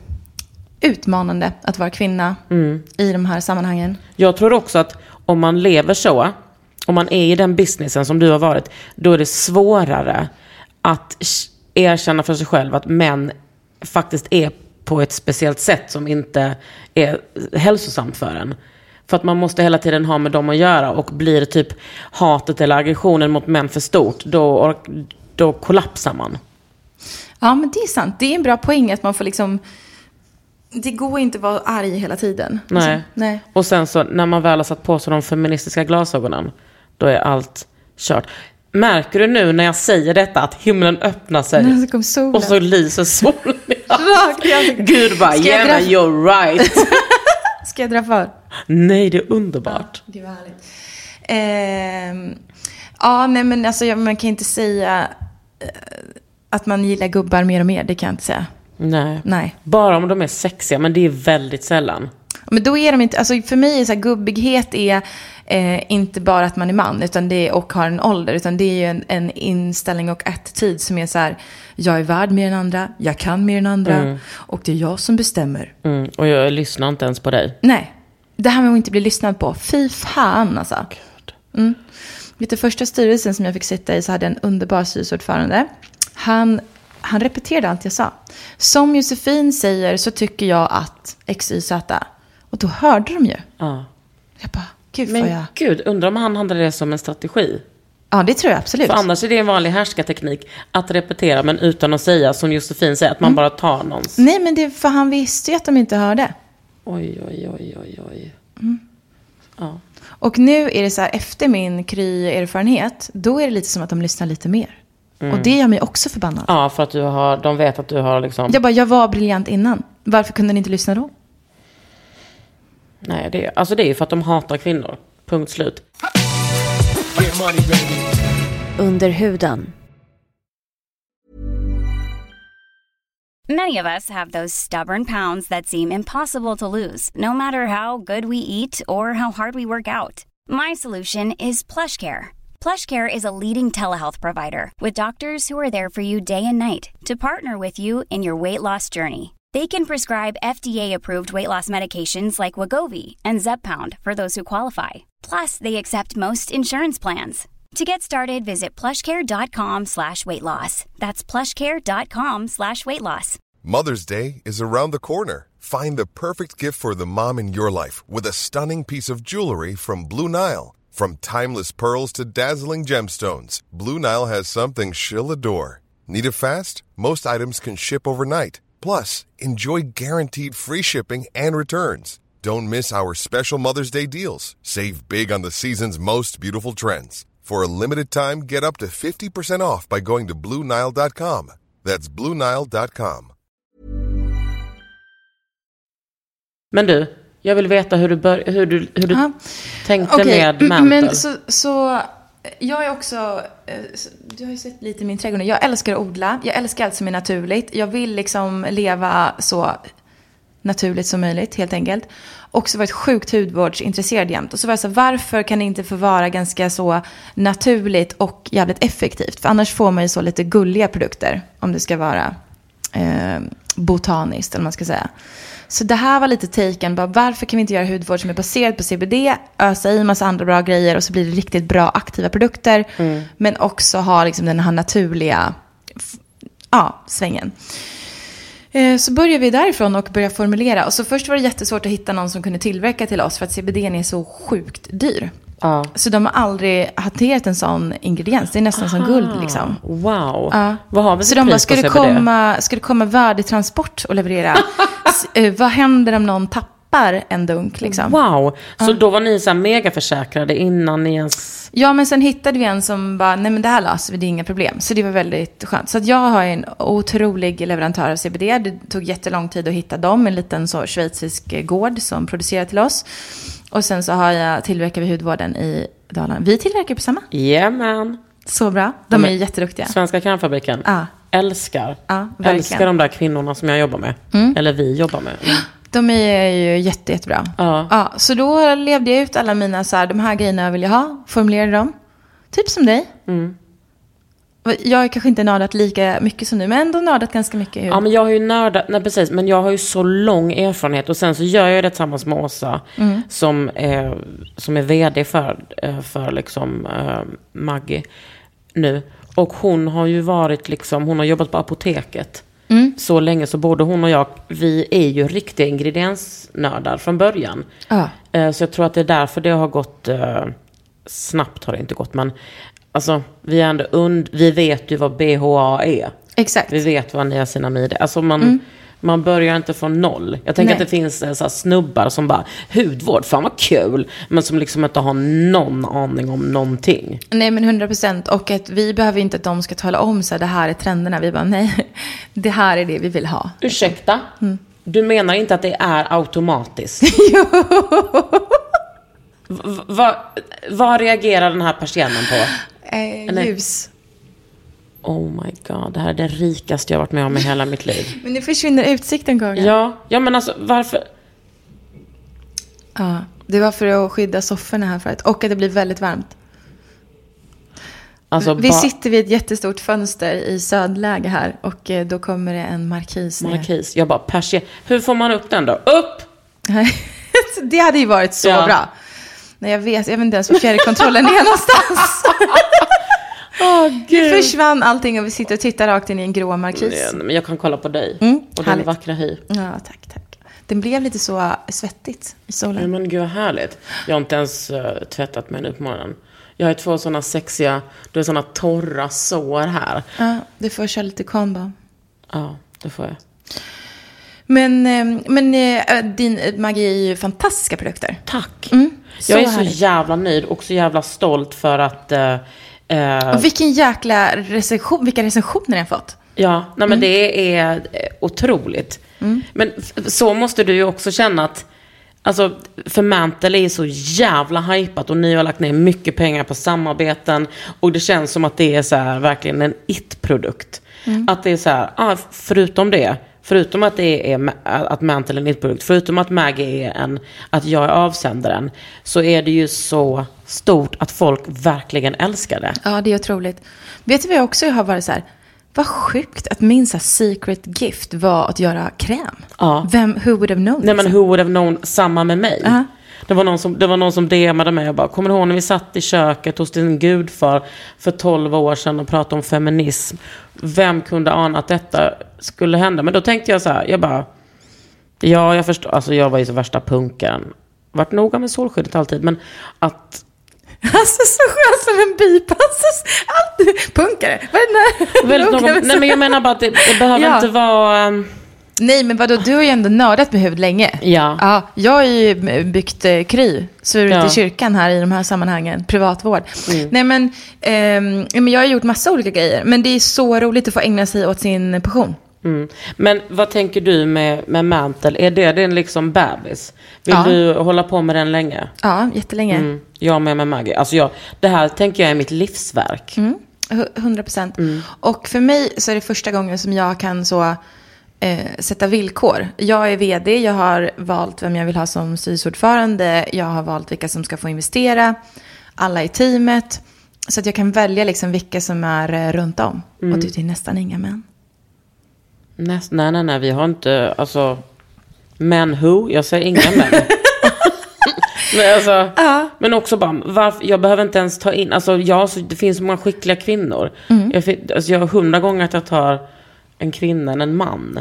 utmanande att vara kvinna i de här sammanhangen. Jag tror också att om man lever så, om man är i den businessen som du har varit, då är det svårare att erkänna för sig själv att män faktiskt är på ett speciellt sätt som inte är hälsosamt för en. För att man måste hela tiden ha med dem att göra och blir typ hatet eller aggressionen mot män för stort, då, då kollapsar man. Ja, men det är sant. Det är en bra poäng att man får liksom... Det går inte att vara arg hela tiden. Nej. Alltså, nej. Och sen så när man väl har satt på sig de feministiska glasögonen, då är allt kört. Märker du nu när jag säger detta att himlen öppnar sig kom solen. och så lyser solen. (laughs) Gud bara, yeah dra- you're right. (laughs) Ska jag dra för? Nej, det är underbart. Det var härligt. Ehm, ja, nej men alltså jag, man kan inte säga eh, att man gillar gubbar mer och mer. Det kan jag inte säga. Nej. Nej. Bara om de är sexiga, men det är väldigt sällan. Men då är de inte, alltså för mig är så här, gubbighet är eh, inte bara att man är man utan det är, och har en ålder. Utan det är ju en, en inställning och attityd som är så här, jag är värd mer än andra, jag kan mer än andra och det är jag som bestämmer. Mm, och jag lyssnar inte ens på dig. Nej, det här med att inte bli lyssnad på, fy fan alltså. Mm. Vet du, första styrelsen som jag fick sitta i så hade jag en underbar styrelseordförande. Han, han repeterade allt jag sa. Som Josefin säger så tycker jag att X, Y, Z. Och då hörde de ju. Ja. Jag bara, gud Men vad jag... gud, undrar om han hade det som en strategi? Ja, det tror jag absolut. För annars är det en vanlig härskarteknik att repetera men utan att säga som Josefin säger, att man bara tar någons. Nej, men det för han visste ju att de inte hörde. Oj, oj, oj, oj, oj. Ja. Och nu är det så här, efter min kry-erfarenhet, då är det lite som att de lyssnar lite mer. Och det gör mig också förbannad. ja, för att du har, de vet att du har liksom... Jag bara, jag var briljant innan. Varför kunde ni inte lyssna då? Nej, det, alltså det är ju för att de hatar kvinnor. Punkt slut. Under huden. Many of us have those stubborn pounds that seem impossible to lose, no matter how good we eat or how hard we work out. My solution is PlushCare. PlushCare is a leading telehealth provider with doctors who are there for you day and night to partner with you in your weight loss journey. They can prescribe FDA-approved weight loss medications like Wagovi and Zepbound for those who qualify. Plus, they accept most insurance plans. To get started, visit plushcare.com slash weight loss. That's plushcare.com slash weight loss. Mother's Day is around the corner. Find the perfect gift for the mom in your life with a stunning piece of jewelry from Blue Nile. From timeless pearls to dazzling gemstones, Blue Nile has something she'll adore. Need it fast? Most items can ship overnight. Plus, enjoy guaranteed free shipping and returns. Don't miss our special Mother's Day deals. Save big on the season's most beautiful trends. For a limited time, get up to 50% off by going to BlueNile.com. That's BlueNile.com. Men du, jag vill veta hur du, bör, hur du, hur du Ja. tänkte Okej, med mantel. men så, så jag är också, eh, du har ju sett lite min trädgård nu. Jag älskar att odla, jag älskar allt som är naturligt. Jag vill liksom leva så naturligt som möjligt helt enkelt. Och så varit sjukt hudvårdsintresserad jämt. Och så var jag så här, varför kan det inte få vara ganska så naturligt och jävligt effektivt? För annars får man ju så lite gulliga produkter om det ska vara eh, botaniskt eller vad man ska säga. Så det här var lite taken, bara, varför kan vi inte göra hudvård som är baserad på CBD, ösa i massa andra bra grejer och så blir det riktigt bra aktiva produkter. Men också ha liksom den här naturliga ja, svängen. Eh, Så började vi därifrån och började formulera. Och så först var det jättesvårt att hitta någon som kunde tillverka till oss för att CBD är så sjukt dyr. Ja. Så de har aldrig hanterat en sån ingrediens. Det är nästan som guld liksom. Wow. Ja. Vad har vi Så de bara, ska det, komma, ska det komma värdig transport och leverera? (laughs) Eh, vad händer om någon tappar en dunk liksom? Wow. Så då var ni så här megaförsäkrade innan ni ens... Ja, men sen hittade vi en som bara, nej men det här löser vi, det är inga problem. Så det var väldigt skönt. Så att jag har en otrolig leverantör av CBD. Det tog jättelång tid att hitta dem. En liten så schweizisk eh, gård som producerar till oss. Och sen så har jag tillverkar vi hudvården i Dalarna. Vi tillverkar på samma. Jajamän. Så bra. De är men- jätteduktiga. Svenska krämfabriken. Ja. älskar. Mm. älskar de där kvinnorna som jag jobbar med. Eller vi jobbar med. Mm. De är ju jätte, jättebra. Ja. Ja, så då levde jag ut alla mina, så här, de här grejerna vill jag ha, formulerade dem. Typ som dig. Mm. Jag har kanske inte nördat lika mycket som du, men ändå nördat ganska mycket. Ja, men jag har ju nördat, nej precis, men jag har ju så lång erfarenhet och sen så gör jag det tillsammans med Åsa som, är, som är vd för, eh, för liksom eh, Maggi nu. Och hon har ju varit liksom, hon har jobbat på apoteket så länge så både hon och jag, vi är ju riktiga ingrediensnördar från början. Ja. Eh, Så jag tror att det är därför det har gått, eh, snabbt har det inte gått, men alltså vi, är ändå und, vi vet ju vad BHA är. Exakt. Vi vet vad niacinamid är. Alltså man, man börjar inte från noll. Jag tänker Nej. att det finns eh, så här snubbar som bara, hudvård, fan vad kul. Men som liksom inte har någon aning om någonting. Nej, men 100 procent. Och att vi behöver inte att de ska tala om så här, det här är trenderna. Vi bara, nej, (laughs) det här är det vi vill ha. Ursäkta? Du menar inte att det är automatiskt? (laughs) V- vad- vad reagerar den här persiennen på? Eh, ljus. Oh my god, det här är det rikaste jag varit med om i hela mitt liv. Men nu försvinner utsikten, Kagan. Ja, ja men alltså varför? Ja, det var för att skydda sofforna här förut. Och att det blir väldigt varmt. Alltså, vi sitter vid ett jättestort fönster i södläge här. Och eh, då kommer det en markis ner. Markis. Jag bara, persien. Hur får man upp den då? Upp! (laughs) Det hade ju varit så Ja. bra. Nej, jag vet, jag vet inte ens var fjärrkontrollen är någonstans. (laughs) Åh Nu försvann allting och vi sitter och tittar rakt in i en grå markis. Men jag kan kolla på dig. Mm, och din vackra hy. Ja, tack, tack. Den blev lite så svettigt i Ja, solen. men gud vad härligt. Jag har inte ens uh, tvättat mig nu på morgonen. Jag har två sådana sexiga, du har sådana torra sår här. Ja, du får köra lite kombo. Ja, det får jag. Men, eh, men eh, din Maggi är ju fantastiska produkter. Tack. Mm, så jag är så härligt. jävla nöjd och så jävla stolt för att... eh, Och vilken jäkla recension, vilka recensioner den fått. Ja, nej Mm. men det är eh, otroligt. Men f- så måste du ju också känna att, alltså, för Mantle är så jävla hypat och ni har lagt ner mycket pengar på samarbeten och det känns som att det är så här verkligen en it-produkt. Mm. Att det är så här, ah, förutom det, förutom att det är att Mantle är en it-produkt, förutom att Maggie är en, att jag är avsändaren, så är det ju så stort att folk verkligen älskar det. Ja, det är otroligt. Vet du vad jag också har varit så här? Vad sjukt att min så secret gift var att göra kräm. Ja. Vem, who would have known? Nej men liksom? who would have known, samma med mig. Ja. Det var någon som, det var någon som DMade mig och bara, kommer du ihåg när vi satt i köket hos din gudfar för 12 år sedan och pratade om feminism? Vem kunde ana att detta skulle hända? Men då tänkte jag så här, jag bara, ja jag förstår, alltså jag var ju så värsta punkaren. Vart noga med solskyddet alltid, men att (laughs) Alltså så skönt som en bipassus. (laughs) Allt punkare. Vad är det (laughs) nej men jag menar bara att det, det behöver Ja. inte vara... ehm, Nej, men vadå, du har ju ändå nördat med hud länge. Ja. ja jag har ju byggt eh, Kry, svurit Ja. i kyrkan här i de här sammanhangen, privatvård. Mm. Nej, men, ja, men jag har gjort massa olika grejer, men det är så roligt att få ägna sig åt sin passion. Mm. Men vad tänker du med, med Mantle? Är det din liksom bebis? Vill Ja. du hålla på med den länge? Ja, jättelänge. Mm. Jag med med Maggie. Alltså jag, det här tänker jag är mitt livsverk. Mm. Hu- 100 procent. Mm. Och för mig så är det första gången som jag kan så eh, sätta villkor. Jag är vd, jag har valt vem jag vill ha som styrelseordförande, jag har valt vilka som ska få investera, alla i teamet. Så att jag kan välja liksom vilka som är eh, runt om. Mm. Och det är nästan inga män. Näst, nej, nej, nej, vi har inte, alltså, men who? Jag säger inga män. (laughs) men, alltså, men också bara, varför, jag behöver inte ens ta in, alltså jag, så, det finns så många skickliga kvinnor. Mm. Jag, alltså, jag har hundra gånger att jag tar en kvinna än en man.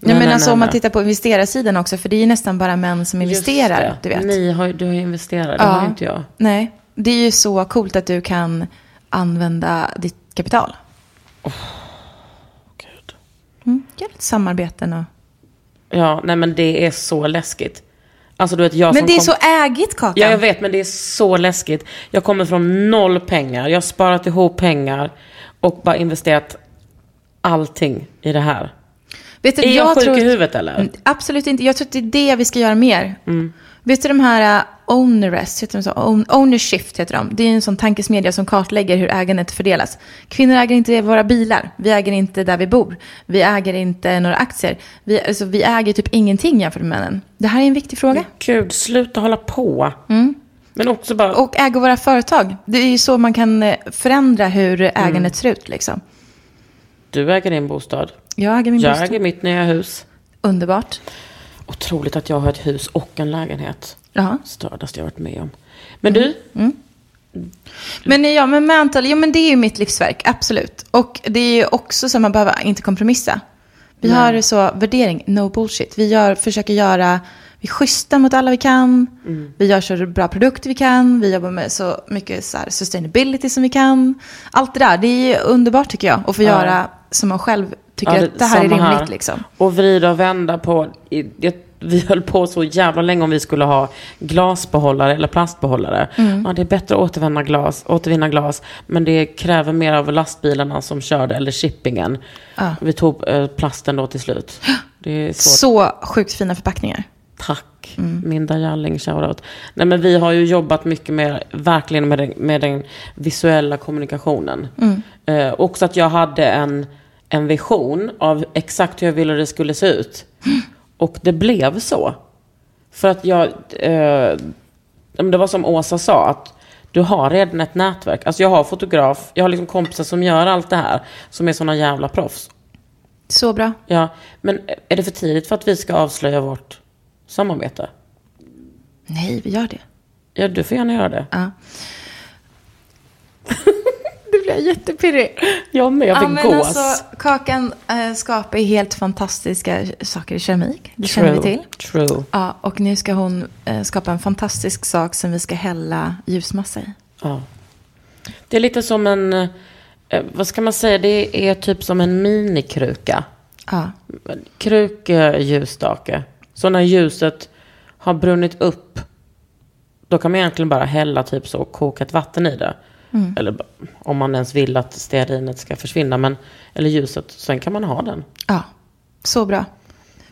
Nej, men alltså om man tittar på investerarsidan också, för det är ju nästan bara män som investerar, du vet. Ni har, du har ju investerat, det har inte jag. Nej, det är ju så coolt att du kan använda ditt kapital. Gud. Lite samarbeten och... Ja, nej men det är så läskigt. Alltså du vet jag Men det är kom... så ägigt, Kakan. Ja, jag vet, men det är så läskigt. Jag kommer från noll pengar. Jag har sparat ihop pengar och bara investerat allting i det här. Vet du, Är jag, sjuk tror i huvudet eller? Mm, Absolut inte. Jag tror att det är det vi ska göra mer. Mm. Vet du de här Onerous, heter de så? Own, Ownershift heter de. Det är en sån tankesmedja som kartlägger hur ägandet fördelas. Kvinnor äger inte våra bilar. Vi äger inte där vi bor. Vi äger inte några aktier. Vi, alltså, vi äger typ ingenting jämfört med männen. Det här är en viktig fråga. Gud, sluta hålla på. Men också bara... Och äga våra företag. Det är ju så man kan eh, förändra hur ägandet ser ut. Liksom. Du äger din bostad. Jag äger min Jag bostad. äger mitt nya hus. Underbart. Otroligt att jag har ett hus och en lägenhet. Jaha. Stördaste jag varit med om. Men du, Men ja, men Mantle, jo men det är ju mitt livsverk, absolut. Och det är ju också så att man behöver inte kompromissa. Vi har så värdering, no bullshit. Vi gör, försöker göra, vi är schyssta mot alla vi kan. Vi gör så bra produkter vi kan. Vi jobbar med så mycket så här sustainability som vi kan. Allt det där, det är ju underbart tycker jag. Att få göra som man själv tycker Ja, att det här är rimligt liksom. Och vrida och vända på. det- Vi höll på så jävla länge om vi skulle ha glasbehållare eller plastbehållare. Mm. Ja, det är bättre att återvinna glas, återvinna glas. Men det kräver mer av lastbilarna som körde, eller shippingen. Vi tog eh, plasten då till slut. (gasps) Så sjukt fina förpackningar. Tack, min darling shoutout. Nej men vi har ju jobbat mycket med, verkligen med den, med den visuella kommunikationen. Eh, också att jag hade en, en vision av exakt hur jag ville det skulle se ut. (gasps) Och det blev så. För att jag, eh, det var som Åsa sa, att du har redan ett nätverk. Alltså jag har fotograf, jag har liksom kompisar som gör allt det här, som är såna jävla proffs. Så bra. Ja, men är det för tidigt för att vi ska avslöja vårt samarbete? Nej, vi gör det. Ja, du får gärna göra det. Ja. (laughs) blir jättepirrig. Jag med, jag Ja, fick men gås. alltså, Kakan äh, skapar ju helt fantastiska saker i keramik. Det känner vi till. True. Ja, och nu ska hon eh, skapa en fantastisk sak som vi ska hälla ljusmassa i. Ja. Det är lite som en, eh, vad ska man säga, det är typ som en minikruka. Ja, Krukljusstake. Så när ljuset har brunnit upp, då kan man egentligen bara hälla typ så kokat vatten i det. Mm. Eller om man ens vill att stearinet ska försvinna, men, eller ljuset. Sen kan man ha den. ja. så bra.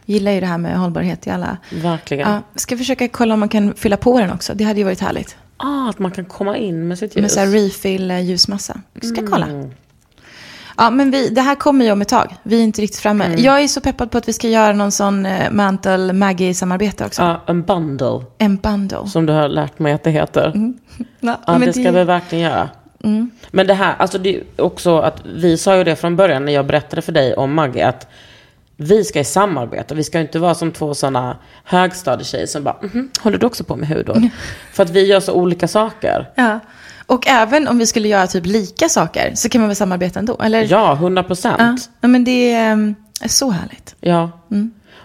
Gillar ju det här med hållbarhet i alla. Verkligen. Ja, ska försöka kolla om man kan fylla på den också. Det hade ju varit härligt. Ah, att man kan komma in med sitt ljus. Med så här refill eh, ljusmassa. Ska kolla. Mm. Ja, men vi, det här kommer ju om ett tag. Vi är inte riktigt framme. Mm. Jag är så peppad på att vi ska göra någon sån eh, Mantle Maggie-samarbete också. Ja, en bundle, En bundle. som du har lärt mig att det heter. (laughs) Ja, Ja, men det ska vi verkligen göra. Mm. Men det här, alltså det är ju också att vi sa ju det från början när jag berättade för dig om Maggie, att vi ska i samarbeta. Vi ska inte vara som två sådana högstadietjejer som bara, mhm, håller du också på med hudvård? (laughs) för att vi gör så olika saker. Ja. Och även om vi skulle göra typ lika saker så kan man väl samarbeta ändå? Eller? Ja, 100 procent. Ja, men det är, är så härligt. Ja.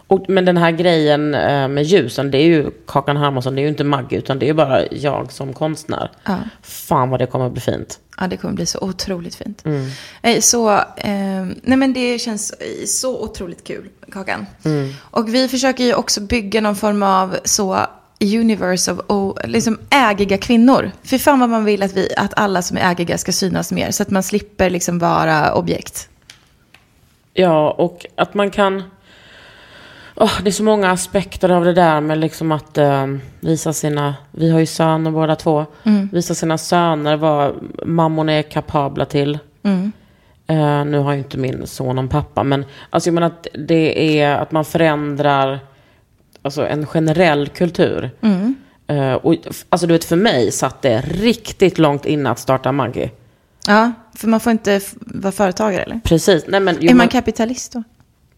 Och, men den här grejen eh, med ljusen, det är ju Kakan Hermansson, det är ju inte Maggie, utan det är ju bara jag som konstnär. Ja. Fan vad det kommer att bli fint. Ja, det kommer bli så otroligt fint. Eh, Så, eh, nej men det känns så otroligt kul, Kakan. Och vi försöker ju också bygga någon form av så universe of oh, liksom ägiga kvinnor. Fy fan vad man vill att, vi, att alla som är ägiga ska synas mer. Så att man slipper liksom vara objekt. Ja, och att man kan... Åh, det är så många aspekter av det där med liksom att eh, visa sina... Vi har ju söner båda två. Visa sina söner vad mammorna är kapabla till. Eh, nu har ju inte min son någon pappa, men alltså jag menar att det är att man förändrar alltså en generell kultur. Eh, och, alltså du vet, för mig satt det riktigt långt innan att starta Maggie. Ja, för man får inte vara företagare eller? Precis. Nej, men, jo, är man men- kapitalist då?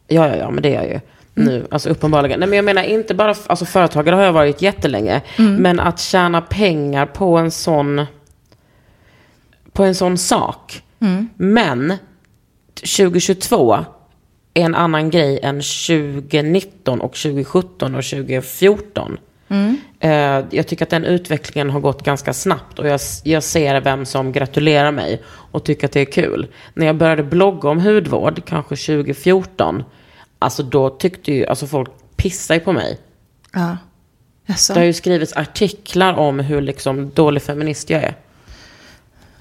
Ja, ja, ja, men det är jag ju. Nu, alltså uppenbarligen. Nej, men jag menar inte bara, alltså företagare har jag varit jättelänge. Men att tjäna pengar på en sån, på en sån sak. Men 2022 är en annan grej än 2019 och 2017 och 2014. Eh, jag tycker att den utvecklingen har gått ganska snabbt och jag, jag ser vem som gratulerar mig och tycker att det är kul. När jag började blogga om hudvård, kanske 2014, alltså då tyckte ju, alltså folk pissar ju på mig. Ja. Jaså? Det har ju skrivits artiklar om hur liksom dålig feminist jag är.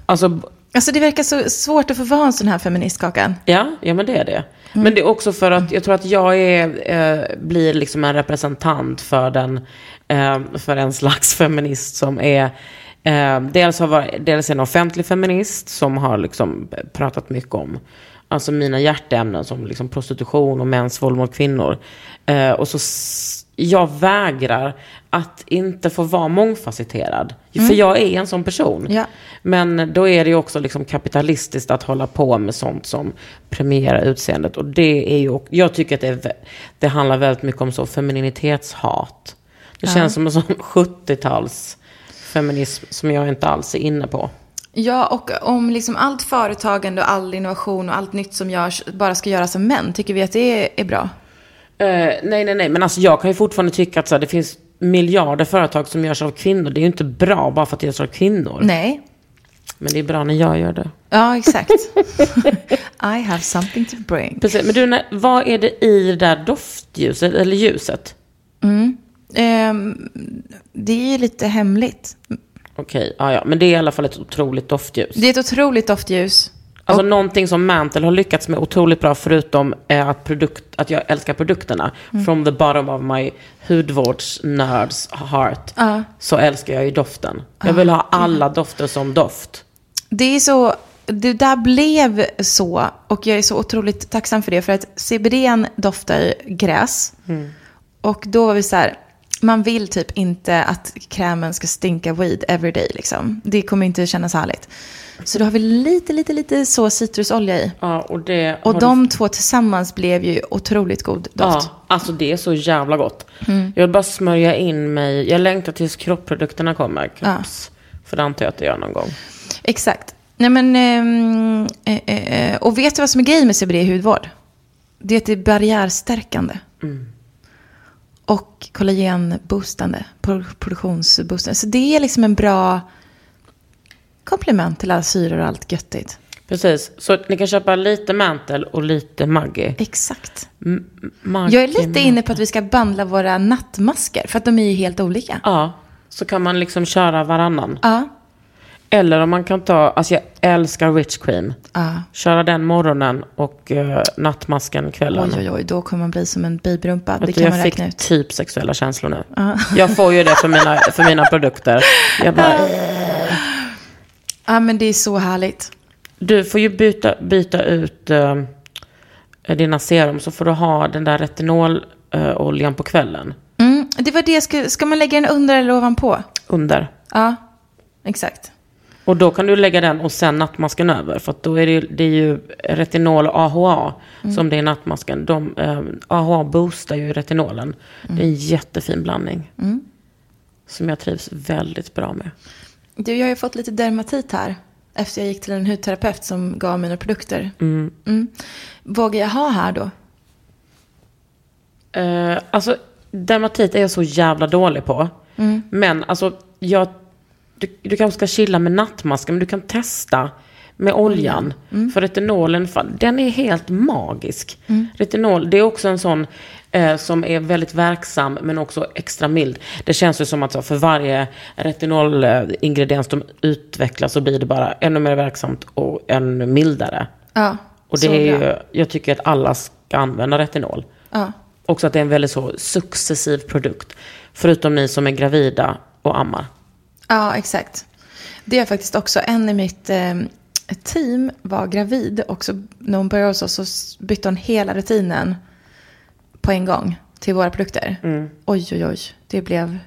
Alltså, Alltså det verkar så svårt att få vara en sån här feminist, Kakan. Ja, ja men det är det. Men det är också för att jag tror att jag är, eh, blir liksom en representant för, den, eh, för en slags feminist som är eh, dels, har varit, dels en offentlig feminist som har liksom pratat mycket om alltså mina hjärteämnen som liksom prostitution och mäns våld mot kvinnor. Eh, och så jag vägrar att inte få vara mångfacetterad. För jag är en sån person. Ja. Men då är det ju också liksom kapitalistiskt att hålla på med sånt som premierar utseendet. Och det är ju, jag tycker att det, är, det handlar väldigt mycket om så femininitetshat. Det känns som en sån (laughs) 70-tals feminism som jag inte alls är inne på. Ja, och om liksom allt företagande och all innovation och allt nytt som görs bara ska göras av män, tycker vi att det är bra? Eh, nej, nej, nej. Men alltså jag kan ju fortfarande tycka att så här, det finns miljarder företag som görs av kvinnor. Det är ju inte bra bara för att det görs av kvinnor. Nej. Men det är bra när jag gör det. Ja, exakt. (laughs) I have something to bring. Precis. Men du, vad är det i det där doftljuset, eller ljuset? Ehm, det är ju lite hemligt. Okej, ja, ja. Men det är i alla fall ett otroligt doftljus. Det är ett otroligt doftljus. Alltså någonting som Mantle har lyckats med otroligt bra, förutom eh, att, produkt, att jag älskar produkterna. From the bottom of my hudvårdsnörds heart. Så älskar jag ju doften. Jag vill ha alla dofter som doft. Det är så, det där blev så och jag är så otroligt tacksam för det för att CBD doftar gräs. Och då var vi så här, man vill typ inte att krämen ska stinka weed every day liksom. Det kommer inte kännas härligt. Så då har vi lite, lite, lite så citrusolja i. Ja, och det Och de två tillsammans blev ju otroligt god doft. Ja, alltså det är så jävla gott. Mm. Jag vill bara smörja in mig. Jag längtar tills kroppprodukterna kommer. Kropps. För det antar jag att det gör någon gång. Exakt. Nej men, ehm, eh, eh, och vet du vad som är grejen med CBD i hudvård? Det är att det är barriärstärkande. Och kollagenboostande, pro- produktionsboostande. Så det är liksom en bra komplement till alla syror och allt göttigt. Precis. Så ni kan köpa lite Mantle och lite Maggi. Exakt. Maggi Jag är lite Mantle. inne på att vi ska bandla våra nattmasker, för att de är ju helt olika. Ja, så kan man liksom köra varannan. Ja. Eller om man kan ta, alltså jag älskar Rich Cream. Ja. Köra den morgonen och eh, nattmasken kvällen. Oj, oj, oj, då kommer man bli som en babyrumpa. Det kan man jag fick ut. typ sexuella känslor nu. Jag får ju det för mina, för mina produkter. Jag (laughs) bara, Ja, men det är så härligt. Du får ju byta, byta ut eh, dina serum så får du ha den där retinololjan på kvällen. Mm, det var det, ska, ska man lägga den under eller ovanpå? Under. Ja, exakt. Och då kan du lägga den och sen nattmasken över. För att då är det, ju- det är ju retinol och AHA som det är nattmasken. De, eh, AHA boostar ju retinolen. Det är en jättefin blandning. Som jag trivs väldigt bra med. Du, jag har ju fått lite dermatit här. Efter jag gick till en hudterapeut som gav mig några produkter. Mm. Vågar jag ha här då? Eh, alltså, dermatit är jag så jävla dålig på. Men alltså, jag, du, du kanske ska chilla med nattmasken, men du kan testa med oljan. För retinolen, den är helt magisk. Retinol, det är också en sån eh, som är väldigt verksam, men också extra mild. Det känns ju som att för varje retinolingrediens de utvecklar så blir det bara ännu mer verksamt och ännu mildare. Ja, Och det är ju, jag tycker att alla ska använda retinol. Ja. Också att det är en väldigt så successiv produkt. Förutom ni som är gravida och ammar. ja, exakt. Det är faktiskt också en i mitt eh, team var gravid. Och så, när hon började hos oss så bytte hon hela rutinen på en gång till våra produkter. Oj, oj, oj. Det blev...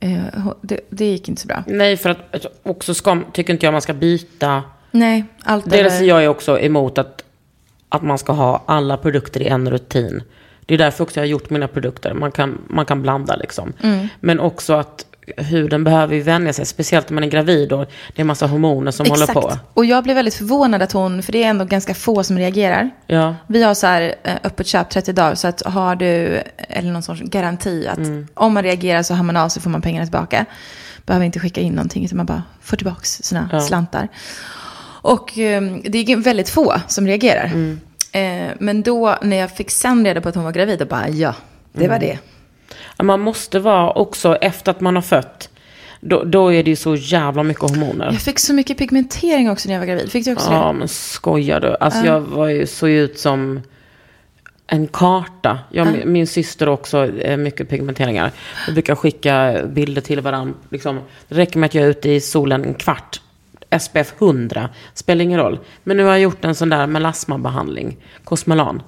Eh, det, det gick inte så bra. Nej, för att alltså, också ska, tycker inte jag man ska byta. Nej, allt Dels är jag är också emot att, att man ska ha alla produkter i en rutin. Det är därför också jag har gjort mina produkter. Man kan, man kan blanda liksom. Men också att huden behöver ju vänja sig. Speciellt om man är gravid och det är massa hormoner som håller på. Och jag blev väldigt förvånad att hon, för det är ändå ganska få som reagerar. Ja. Vi har så här eh, öppet köp 30 dagar, så att har du, eller någon sorts garanti att om man reagerar så hör man av sig får man pengarna tillbaka. Behöver inte skicka in någonting utan man bara får tillbaka sina Ja. slantar. Och eh, det är väldigt få som reagerar. Eh, men då när jag fick sen reda på att hon var gravid, då bara ja, det var det. Ja, Man måste vara också efter att man har fött. då, då är det ju så jävla mycket hormoner. Jag fick så mycket pigmentering också när jag var gravid. Fick du också Ja, det? men skojar du? Alltså jag var ju, såg ut som en karta. Jag, Min syster också, mycket pigmenteringar. Vi brukar skicka bilder till varandra. Liksom, det räcker med att jag är ute i solen en kvart. SPF 100, spelar ingen roll. Men nu har jag gjort en sån där melasmabehandling, Cosmelan.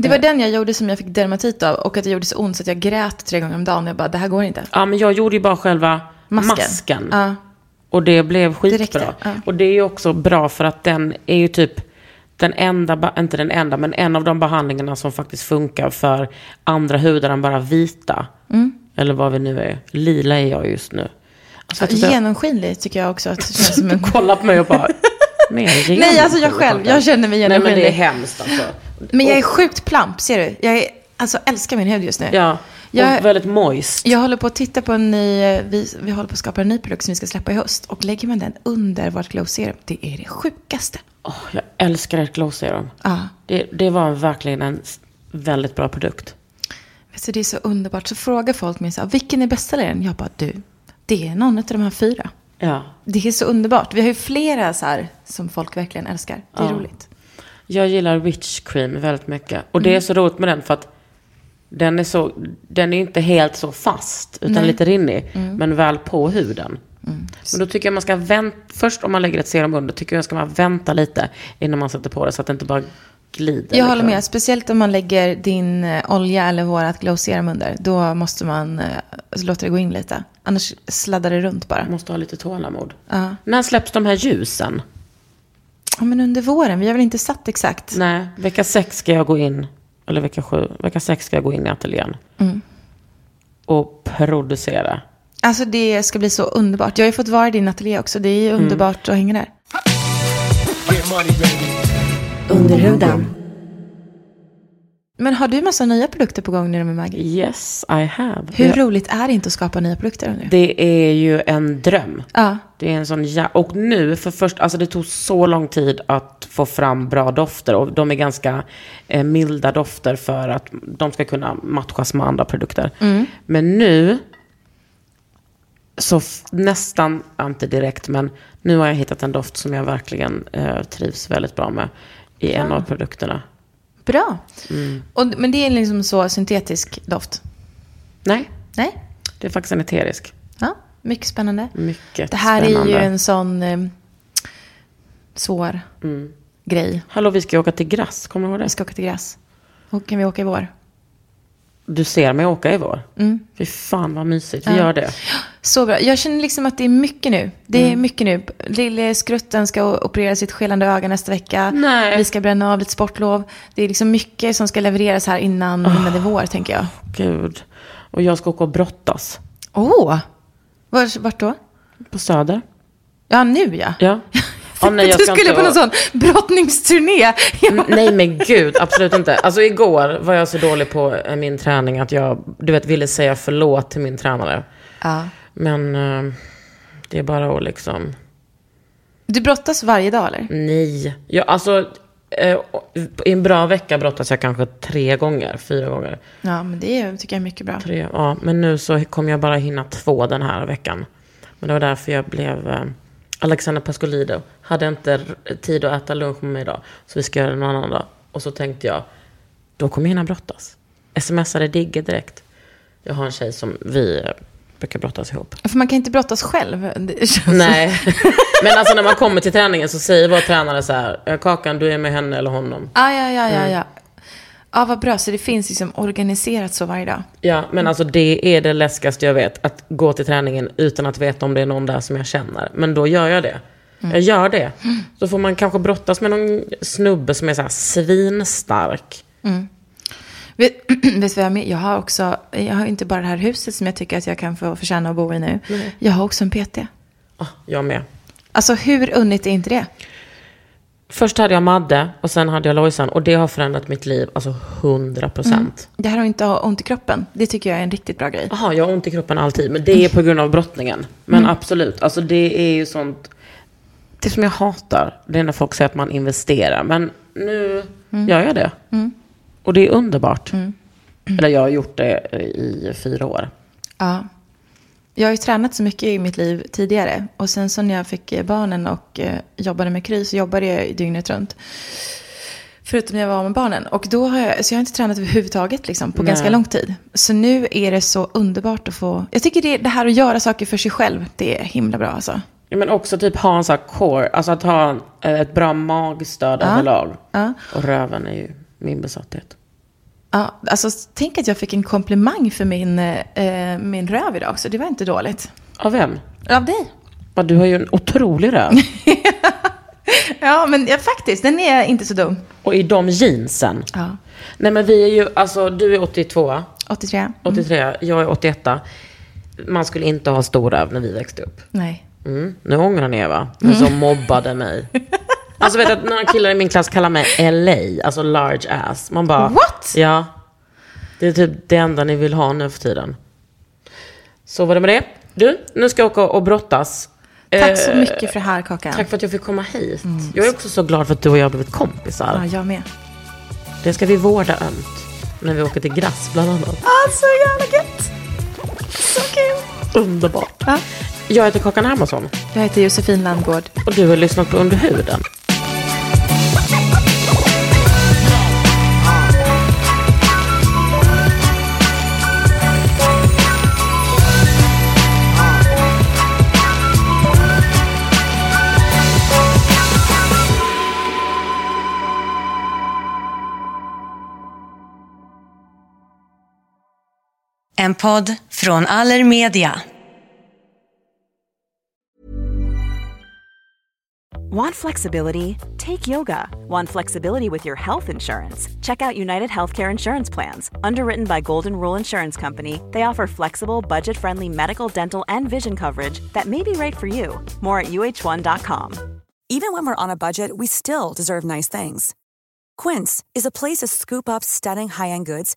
Det var den jag gjorde som jag fick dermatit av. Och att det gjorde så ont så att jag grät tre gånger om dagen. Jag bara, det här går inte. Ja, men jag gjorde ju bara själva Masken. masken. Ja. Och det blev skitbra. ja. Och det är ju också bra för att den är ju typ den enda, inte den enda, men en av de behandlingarna som faktiskt funkar för andra hudar än bara vita. Mm. Eller vad vi nu är. Lila är jag just nu. Alltså, tyckte- Genomskinlig tycker jag också att det känns som en... (laughs) Kolla på mig och bara, mer Nej, alltså jag själv. Jag känner mig Nej, men det är hemskt alltså. Men jag är sjukt plamp, ser du? Jag är, alltså, älskar min hud just nu. Ja, och Jag- väldigt moist. Jag håller på att titta på en ny, eh, vi, vi håller på att skapa en ny produkt som vi ska släppa i höst. Och lägger man den under vårt glow serum, det är det sjukaste. Åh, jag älskar ett glow serum. Ja, Det, det var verkligen en väldigt bra produkt. du, det är så underbart. Så frågar folk mig så här, vilken är bästsäljaren? Jag bara, du, det är någon av de här fyra. Ja. Det är så underbart. Vi har ju flera så här som folk verkligen älskar. Det är Ja. roligt. Jag gillar witch cream väldigt mycket. Och det är så roligt med den för att den är, så, den är inte helt så fast, utan Nej. lite rinnig. Men väl på huden. Men då tycker jag man ska vänta, först om man lägger ett serum under, tycker jag ska man vänta lite innan man sätter på det så att det inte bara glider. Jag håller liksom. med. Speciellt om man lägger din eh, olja eller vårat glow serum under. Då måste man eh, låta det gå in lite. Annars sladdar det runt bara. Måste ha lite tålamod. Ja. När släpps de här ljusen? ja, men under våren. Vi har väl inte satt exakt. Nej, vecka sex ska jag gå in, eller vecka sju, vecka sex ska jag gå in i ateljén. Mm. Och producera. Alltså det ska bli så underbart. Jag har ju fått vara i din ateljé också. Det är ju underbart att hänga där. Under huden. Men har du massa nya produkter på gång nu med Maggie? Yes, I have. Hur Jag- roligt är det inte att skapa nya produkter nu? Det är ju en dröm. Ja. Det är en sån ja Och nu för först, alltså det tog så lång tid att få fram bra dofter. Och de är ganska eh, milda dofter för att de ska kunna matchas med andra produkter. Men nu, så nästan, inte direkt, men nu har jag hittat en doft som jag verkligen eh, trivs väldigt bra med i en av produkterna. Bra. Och, men det är liksom så syntetisk doft? Nej, Nej? det är faktiskt en eterisk. Ja, mycket spännande. Mycket Det här spännande. är ju en sån eh, svår grej. Hallå, vi ska åka till Grass, kommer du ihåg det? Vi ska åka till gräs. Och kan vi åka i vår? Du ser mig åka i vår. Mm. Fy fan vad mysigt, vi gör det. Så bra. Jag känner liksom att det är mycket nu. Det är mycket nu. Lille skrutten ska operera sitt skelande öga nästa vecka. Nej. Vi ska bränna av lite sportlov. Det är liksom mycket som ska levereras här innan, innan det är vår, tänker jag. Gud. Och jag ska åka och brottas. Åh! Oh. Vart, vart då? På Söder. Ja, nu ja. Ja. (laughs) ja nej, jag du skulle på någon sån brottningsturné. (laughs) Mm, Nej men gud, absolut inte. Alltså igår var jag så dålig på eh, min träning att jag, du vet, ville säga förlåt till min tränare. Ja. Men eh, det är bara att liksom, Du brottas varje dag, eller? nej. Jag, alltså, eh, i en bra vecka brottas jag kanske tre gånger, fyra gånger. Ja, men det är- tycker jag är mycket bra. Tre, ja, men nu så kommer jag bara hinna två den här veckan. Men det var därför jag blev... Alexander Pascolido hade inte tid att äta lunch med mig idag. Så vi ska göra det någon annan dag. Och så tänkte jag, då kommer jag hinna brottas. Smsade Digge direkt. Jag har en tjej som vi brukar brottas ihop. För man kan inte brottas själv. Nej, (laughs) men alltså när man kommer till träningen så säger vår tränare så här, "Eh, Kakan, du är med henne eller honom. Ah, ja, ja, Mm. ja, ja. Ja, vad bra. Så det finns liksom organiserat så varje dag. Ja, men alltså det är det läskigaste jag vet. Att gå till träningen utan att veta om det är någon där som jag känner. Men då gör jag det. Jag gör det. Så får man kanske brottas med någon snubbe som är så här svinstark. Vet, (clears throat) vet du vad jag med? Jag har också, jag har inte bara det här huset som jag tycker att jag kan få förtjäna att bo i nu. Jag har också en PT. Ah, jag med. Alltså hur unnigt är inte det? Först hade jag Madde och sen hade jag Lojsan. Och det har förändrat mitt liv, alltså 100 procent. Det här att inte ha ont i kroppen, det tycker jag är en riktigt bra grej. Jaha, jag har ont i kroppen alltid. Men det är på grund av brottningen. Men absolut, alltså det är ju sånt. Det som jag hatar, det är när folk säger att man investerar. Men nu gör jag det. Och det är underbart. Eller jag har gjort det i fyra år. Ja. Jag har ju tränat så mycket i mitt liv tidigare. Och sen så när jag fick eh, barnen och eh, jobbade med Kry så jobbade jag dygnet runt. Förutom när jag var med barnen. Och då har jag, så jag har inte tränat överhuvudtaget liksom, på Nej. ganska lång tid. Så nu är det så underbart att få... Jag tycker det, det här att göra saker för sig själv, det är himla bra alltså. Ja, Men också typ ha en sån här core, alltså att ha eh, ett bra magstöd Ja. överlag. Ja. Och röven är ju min besatthet. Ja, alltså tänk att jag fick en komplimang för min, eh, min röv idag också. Det var inte dåligt. Av vem? Av dig. Ja, Du har ju en otrolig röv. (laughs) Ja, men ja, faktiskt, den är inte så dum. Och i de jeansen. Ja. Nej men vi är ju, alltså du är 82, 83. 83, jag är 81. Man skulle inte ha stor röv när vi växte upp. Nej. Mm. Nu ångrar ni er va? Ni som mobbade mig. (laughs) Alltså vet att några killar i min klass kallar mig LA, alltså large ass. Man bara... What? Ja. Det är typ det enda ni vill ha nu för tiden. Så var det med det. Du, nu ska jag åka och brottas. Tack så Eh, mycket för det här, Kakan. Tack för att jag fick komma hit. Jag är också så glad för att du och jag har blivit kompisar. Ja, jag med. Det ska vi vårda ömt. När vi åker till Grass bland annat. Ah, så jävla gött! Så kul! Underbart. Ja. Jag heter Kakan Hermansson Jag heter Josefin Landgård. och du har lyssnat på Under huden. En podd från Allermedia. Want flexibility? Take yoga. Want flexibility with your health insurance? Check out United Healthcare Insurance Plans. Underwritten by Golden Rule Insurance Company, they offer flexible, budget friendly medical, dental, and vision coverage that may be right for you. More at uh1.com. Even when we're on a budget, we still deserve nice things. Quince is a place to scoop up stunning high-end goods